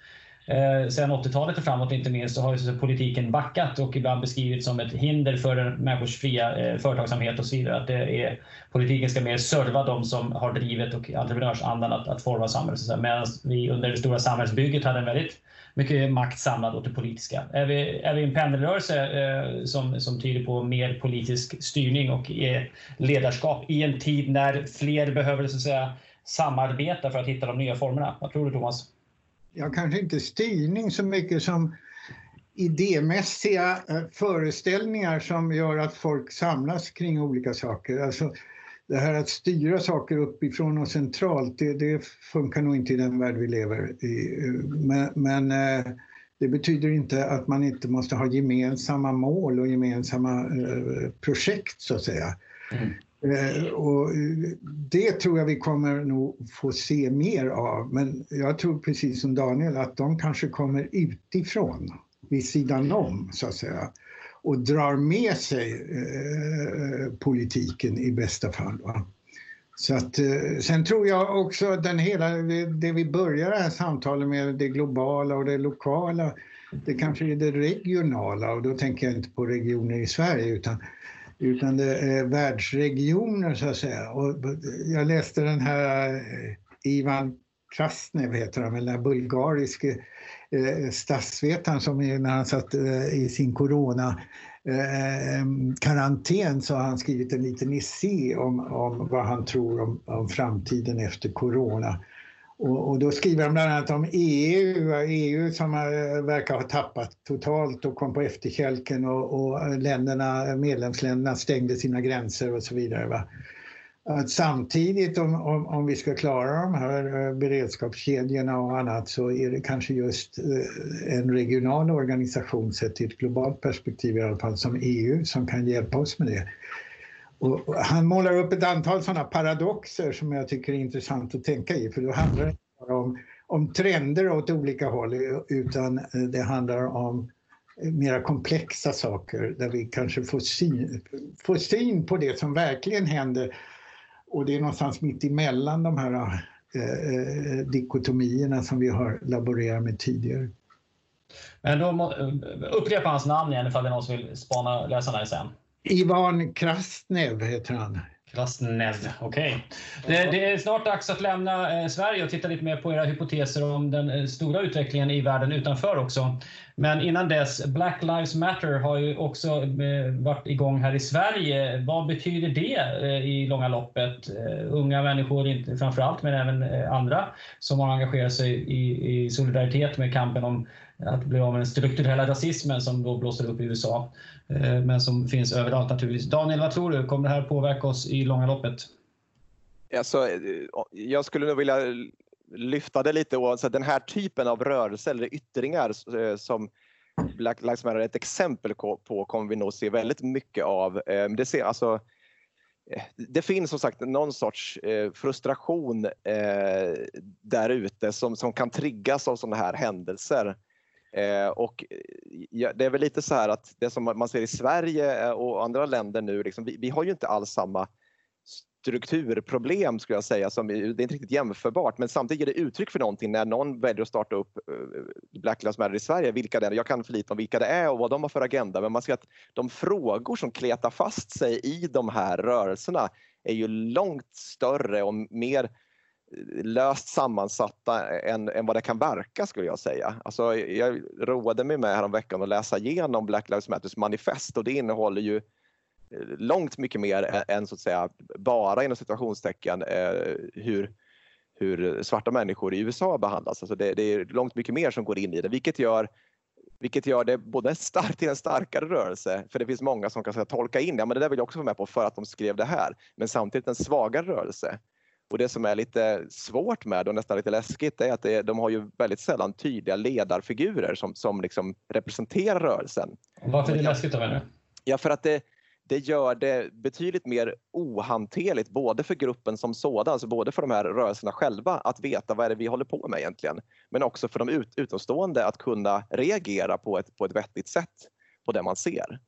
Eh, sen 80-talet och framåt inte minst så har ju politiken backat och ibland beskrivits som ett hinder för människors fria eh, företagsamhet och så vidare. Att det är, politiken ska mer serva de som har drivet och entreprenörsandan att, att forma samhället. Medan vi under det stora samhällsbygget hade en väldigt mycket makt samlad åt det politiska. Är vi, är vi en pendelrörelse eh, som, som tyder på mer politisk styrning och eh, ledarskap i en tid när fler behöver så att säga, samarbeta för att hitta de nya formerna? Vad tror du Thomas? Ja, kanske inte styrning så mycket som idémässiga eh, föreställningar som gör att folk samlas kring olika saker. Alltså, det här att styra saker uppifrån och centralt, det, det funkar nog inte i den värld vi lever i. Men, men, eh, det betyder inte att man inte måste ha gemensamma mål och gemensamma eh, projekt så att säga. Mm. Eh, och eh, det tror jag vi kommer nog få se mer av. Men jag tror precis som Daniel att de kanske kommer utifrån, vid sidan om så att säga och drar med sig eh, politiken i bästa fall. Va? Så att, eh, sen tror jag också den hela, det vi börjar det här samtalet med, det globala och det lokala, det kanske är det regionala och då tänker jag inte på regioner i Sverige utan utan det är världsregioner så att säga. Och jag läste den här eh, Ivan Krasnev heter han, den bulgariske eh, statsvetaren som när han satt eh, i sin corona karantän så har han skrivit en liten essä om, om vad han tror om, om framtiden efter corona. Och, och, då skriver han bland annat om EU, EU som eh, verkar ha tappat totalt och kom på efterkälken och, och eh, länderna, medlemsländerna stängde sina gränser och så vidare. Va? Att samtidigt om, om, om, vi ska klara de här eh, beredskapskedjorna och annat så är det kanske just en regional organisation sett i ett globalt perspektiv i alla fall som EU som kan hjälpa oss med det. Och han målar upp ett antal sådana paradoxer som jag tycker är intressant att tänka i för då handlar det inte bara om, om trender åt olika håll utan eh, det handlar om eh, mera komplexa saker där vi kanske får syn, får syn på det som verkligen händer och det är någonstans mitt emellan de här eh, eh dikotomierna som vi har laborerat med tidigare. Men då upprepa hans namn igen ifall det är någon som vill spana läsarna sen. Ivan Krasnev heter han. Krasnev, okej. Okay. Det, det, är snart dags att lämna eh, Sverige och titta lite mer på era hypoteser om den eh, stora utvecklingen i världen utanför också. Men innan dess, Black Lives Matter har ju också eh, varit igång här i Sverige. Vad betyder det eh, i långa loppet? Eh, unga människor framför allt, men även eh, andra som har engagerat sig i, i solidaritet med kampen om att bli av med den strukturella rasismen som då blåser upp i USA, Eh, men som finns överallt naturligtvis. Daniel, vad tror du? Kommer det här påverka oss i långa loppet? Alltså, jag skulle nog vilja lyfta det lite Alltså, den här typen av rörelser eller yttringar eh, som Black Lives Matter är ett exempel på kommer vi nog se väldigt mycket av. Det, ser, alltså, det finns som sagt någon sorts frustration där ute som, som kan triggas av sådana här händelser. Eh, och eh, ja, det är väl lite så här att det som man ser i Sverige eh, och andra länder nu, liksom, vi, vi, har ju inte alls samma strukturproblem skulle jag säga. Som, det är inte riktigt jämförbart men samtidigt ger det uttryck för någonting när någon väljer att starta upp eh, Black Lives Matter i Sverige. Vilka det är. Jag kan för lite om vilka det är och vad de har för agenda men man ser att de frågor som kletar fast sig i de här rörelserna är ju långt större och mer löst sammansatta än, än vad det kan verka skulle jag säga. Alltså, jag roade mig med häromveckan att läsa igenom Black Lives Matters manifest och det innehåller ju eh, långt mycket mer än så att säga bara inom situationstecken eh, hur, hur svarta människor i USA behandlas. Alltså det, det, är långt mycket mer som går in i det vilket gör vilket gör det både starkt till en starkare rörelse, för det finns många som kan säga, tolka in, ja men det där vill jag också vara med på för att de skrev det här, men samtidigt en svagare rörelse. Och det som är lite svårt med och nästan lite läskigt är att det, de har ju väldigt sällan tydliga ledarfigurer som, som liksom representerar rörelsen. Varför är det läskigt då? Ja, för att det, det gör det betydligt mer ohanterligt både för gruppen som sådan, alltså både för de här rörelserna själva att veta vad är det vi håller på med egentligen, men också för de ut, utomstående att kunna reagera på ett, på ett vettigt sätt på det man ser.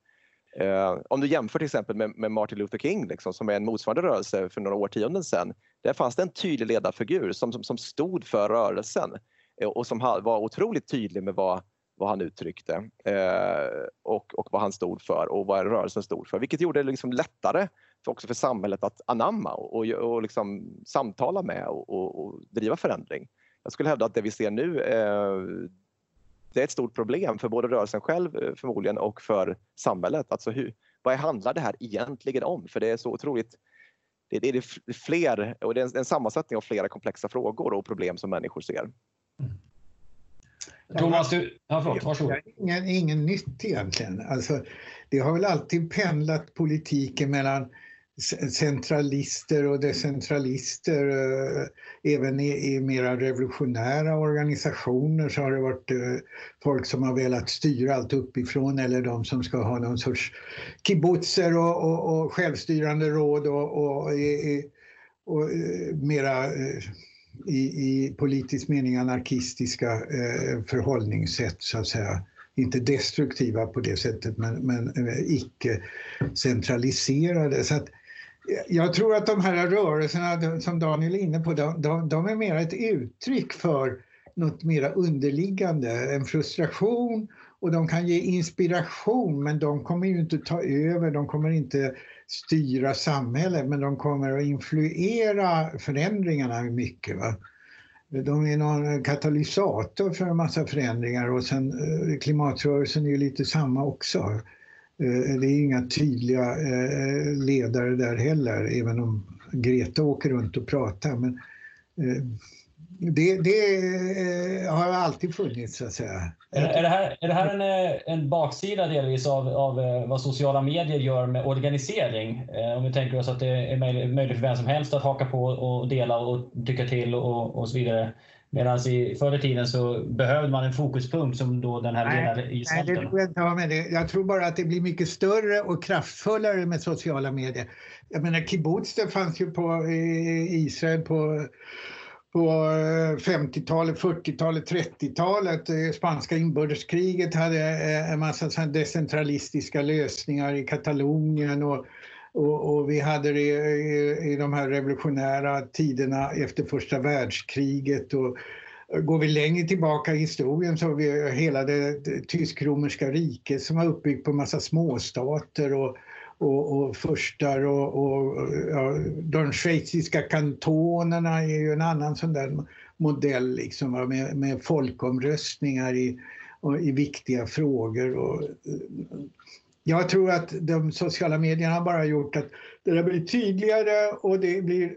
Eh, om du jämför till exempel med, med Martin Luther King liksom, som är en motsvarande rörelse för några årtionden sedan. Där fanns det en tydlig ledarfigur som, som, som stod för rörelsen eh, och som var otroligt tydlig med vad, vad han uttryckte eh, och, och vad han stod för och vad rörelsen stod för. Vilket gjorde det liksom lättare för, också för samhället att anamma och, och, och liksom samtala med och, och, och, driva förändring. Jag skulle hävda att det vi ser nu eh, det är ett stort problem för både rörelsen själv eh, förmodligen och för samhället. Alltså hur, vad handlar det här egentligen om? För det är så otroligt det, det är fler, och det är en, en sammansättning av flera komplexa frågor och problem som människor ser. Mm. Thomas, du... Ja, förlåt, varsågod. Ingen, ingen nytt egentligen. Alltså, det har väl alltid pendlat politiken mellan centralister och decentralister. Eh, även i, i mera revolutionära organisationer så har det varit eh, folk som har velat styra allt uppifrån eller de som ska ha någon sorts kibbutzer och, och, och självstyrande råd och, och, och mera i, i eh, politisk mening anarkistiska förhållningssätt så att säga. Inte destruktiva på det sättet men, men icke centraliserade. Så att, jag tror att de här rörelserna som Daniel är inne på, de, de, de är mer ett uttryck för något mera underliggande, en frustration och de kan ge inspiration men de kommer ju inte ta över, de kommer inte styra samhället men de kommer att influera förändringarna mycket. Va? De är någon katalysator för en massa förändringar och sen eh, klimatrörelsen är ju lite samma också. Eh, det är inga tydliga eh, ledare där heller, även om Greta åker runt och pratar. Men eh, det, det har alltid funnits, så att säga. Är, det här, är det här en, en baksida delvis av, av vad sociala medier gör med organisering? Om vi tänker oss att det är möjligt för vem som helst att haka på och dela och tycka till och, och så vidare. Medan i förr i tiden så behövde man en fokuspunkt som då den här ledargestalten. Nej, det tror jag inte har med det. Jag tror bara att det blir mycket större och kraftfullare med sociala medier. Jag menar kibbutz det fanns ju på Israel på på 50-talet, 40-talet, 30-talet. Spanska inbördeskriget hade eh, en massa decentralistiska lösningar i Katalonien och, och, och vi hade det i, i de här revolutionära tiderna efter första världskriget. Och, Går vi längre tillbaka i historien så har vi hela det, tysk-romerska riket som var uppbyggt på massa småstater och, och, och furstar och, och ja, de schweiziska kantonerna är ju en annan sån där modell liksom, med, med folkomröstningar i, och, i viktiga frågor. Och, jag tror att de sociala medierna har bara gjort att det där blir tydligare och det blir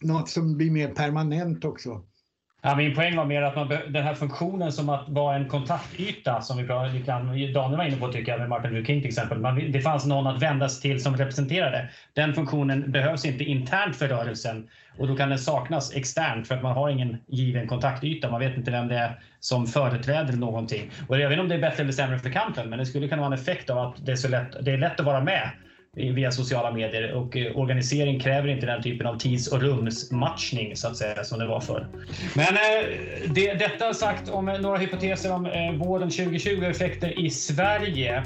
något som blir mer permanent också. Ja, min poäng var mer att man, den här funktionen som att vara en kontaktyta som vi, kan, Daniel var inne på tycker jag med Martin Luther King till exempel. Man, det fanns någon att vända sig till som representerade. Den funktionen behövs inte internt för rörelsen och då kan den saknas externt för att man har ingen given kontaktyta. Man vet inte vem det är som företräder någonting. Och jag vet inte om det är bättre eller sämre för kampen men det skulle kunna vara en effekt av att det är, så lätt, det är lätt att vara med via sociala medier och eh, organisering kräver inte den typen av tids och rumsmatchning så att säga som det var förr. Men eh, det, detta sagt om eh, några hypoteser om vården våren 2020 och effekter i Sverige.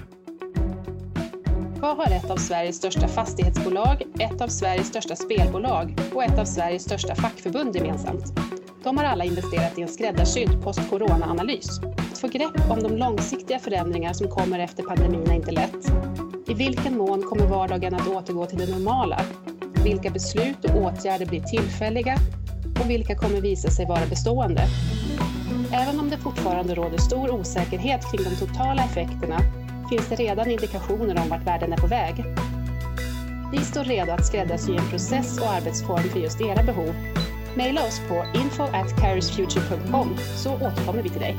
Vad har ett av Sveriges största fastighetsbolag, ett av Sveriges största spelbolag och ett av Sveriges största fackförbund gemensamt? De har alla investerat i en skräddarsydd post-corona-analys. Att få grepp om de långsiktiga förändringar som kommer efter pandemin är inte lätt. I vilken mån kommer vardagen att återgå till det normala? Vilka beslut och åtgärder blir tillfälliga? Och vilka kommer visa sig vara bestående? Även om det fortfarande råder stor osäkerhet kring de totala effekterna finns det redan indikationer om vart världen är på väg. Vi står redo att skräddarsy en process och arbetsform för just era behov. Maila oss på info at så återkommer vi till dig.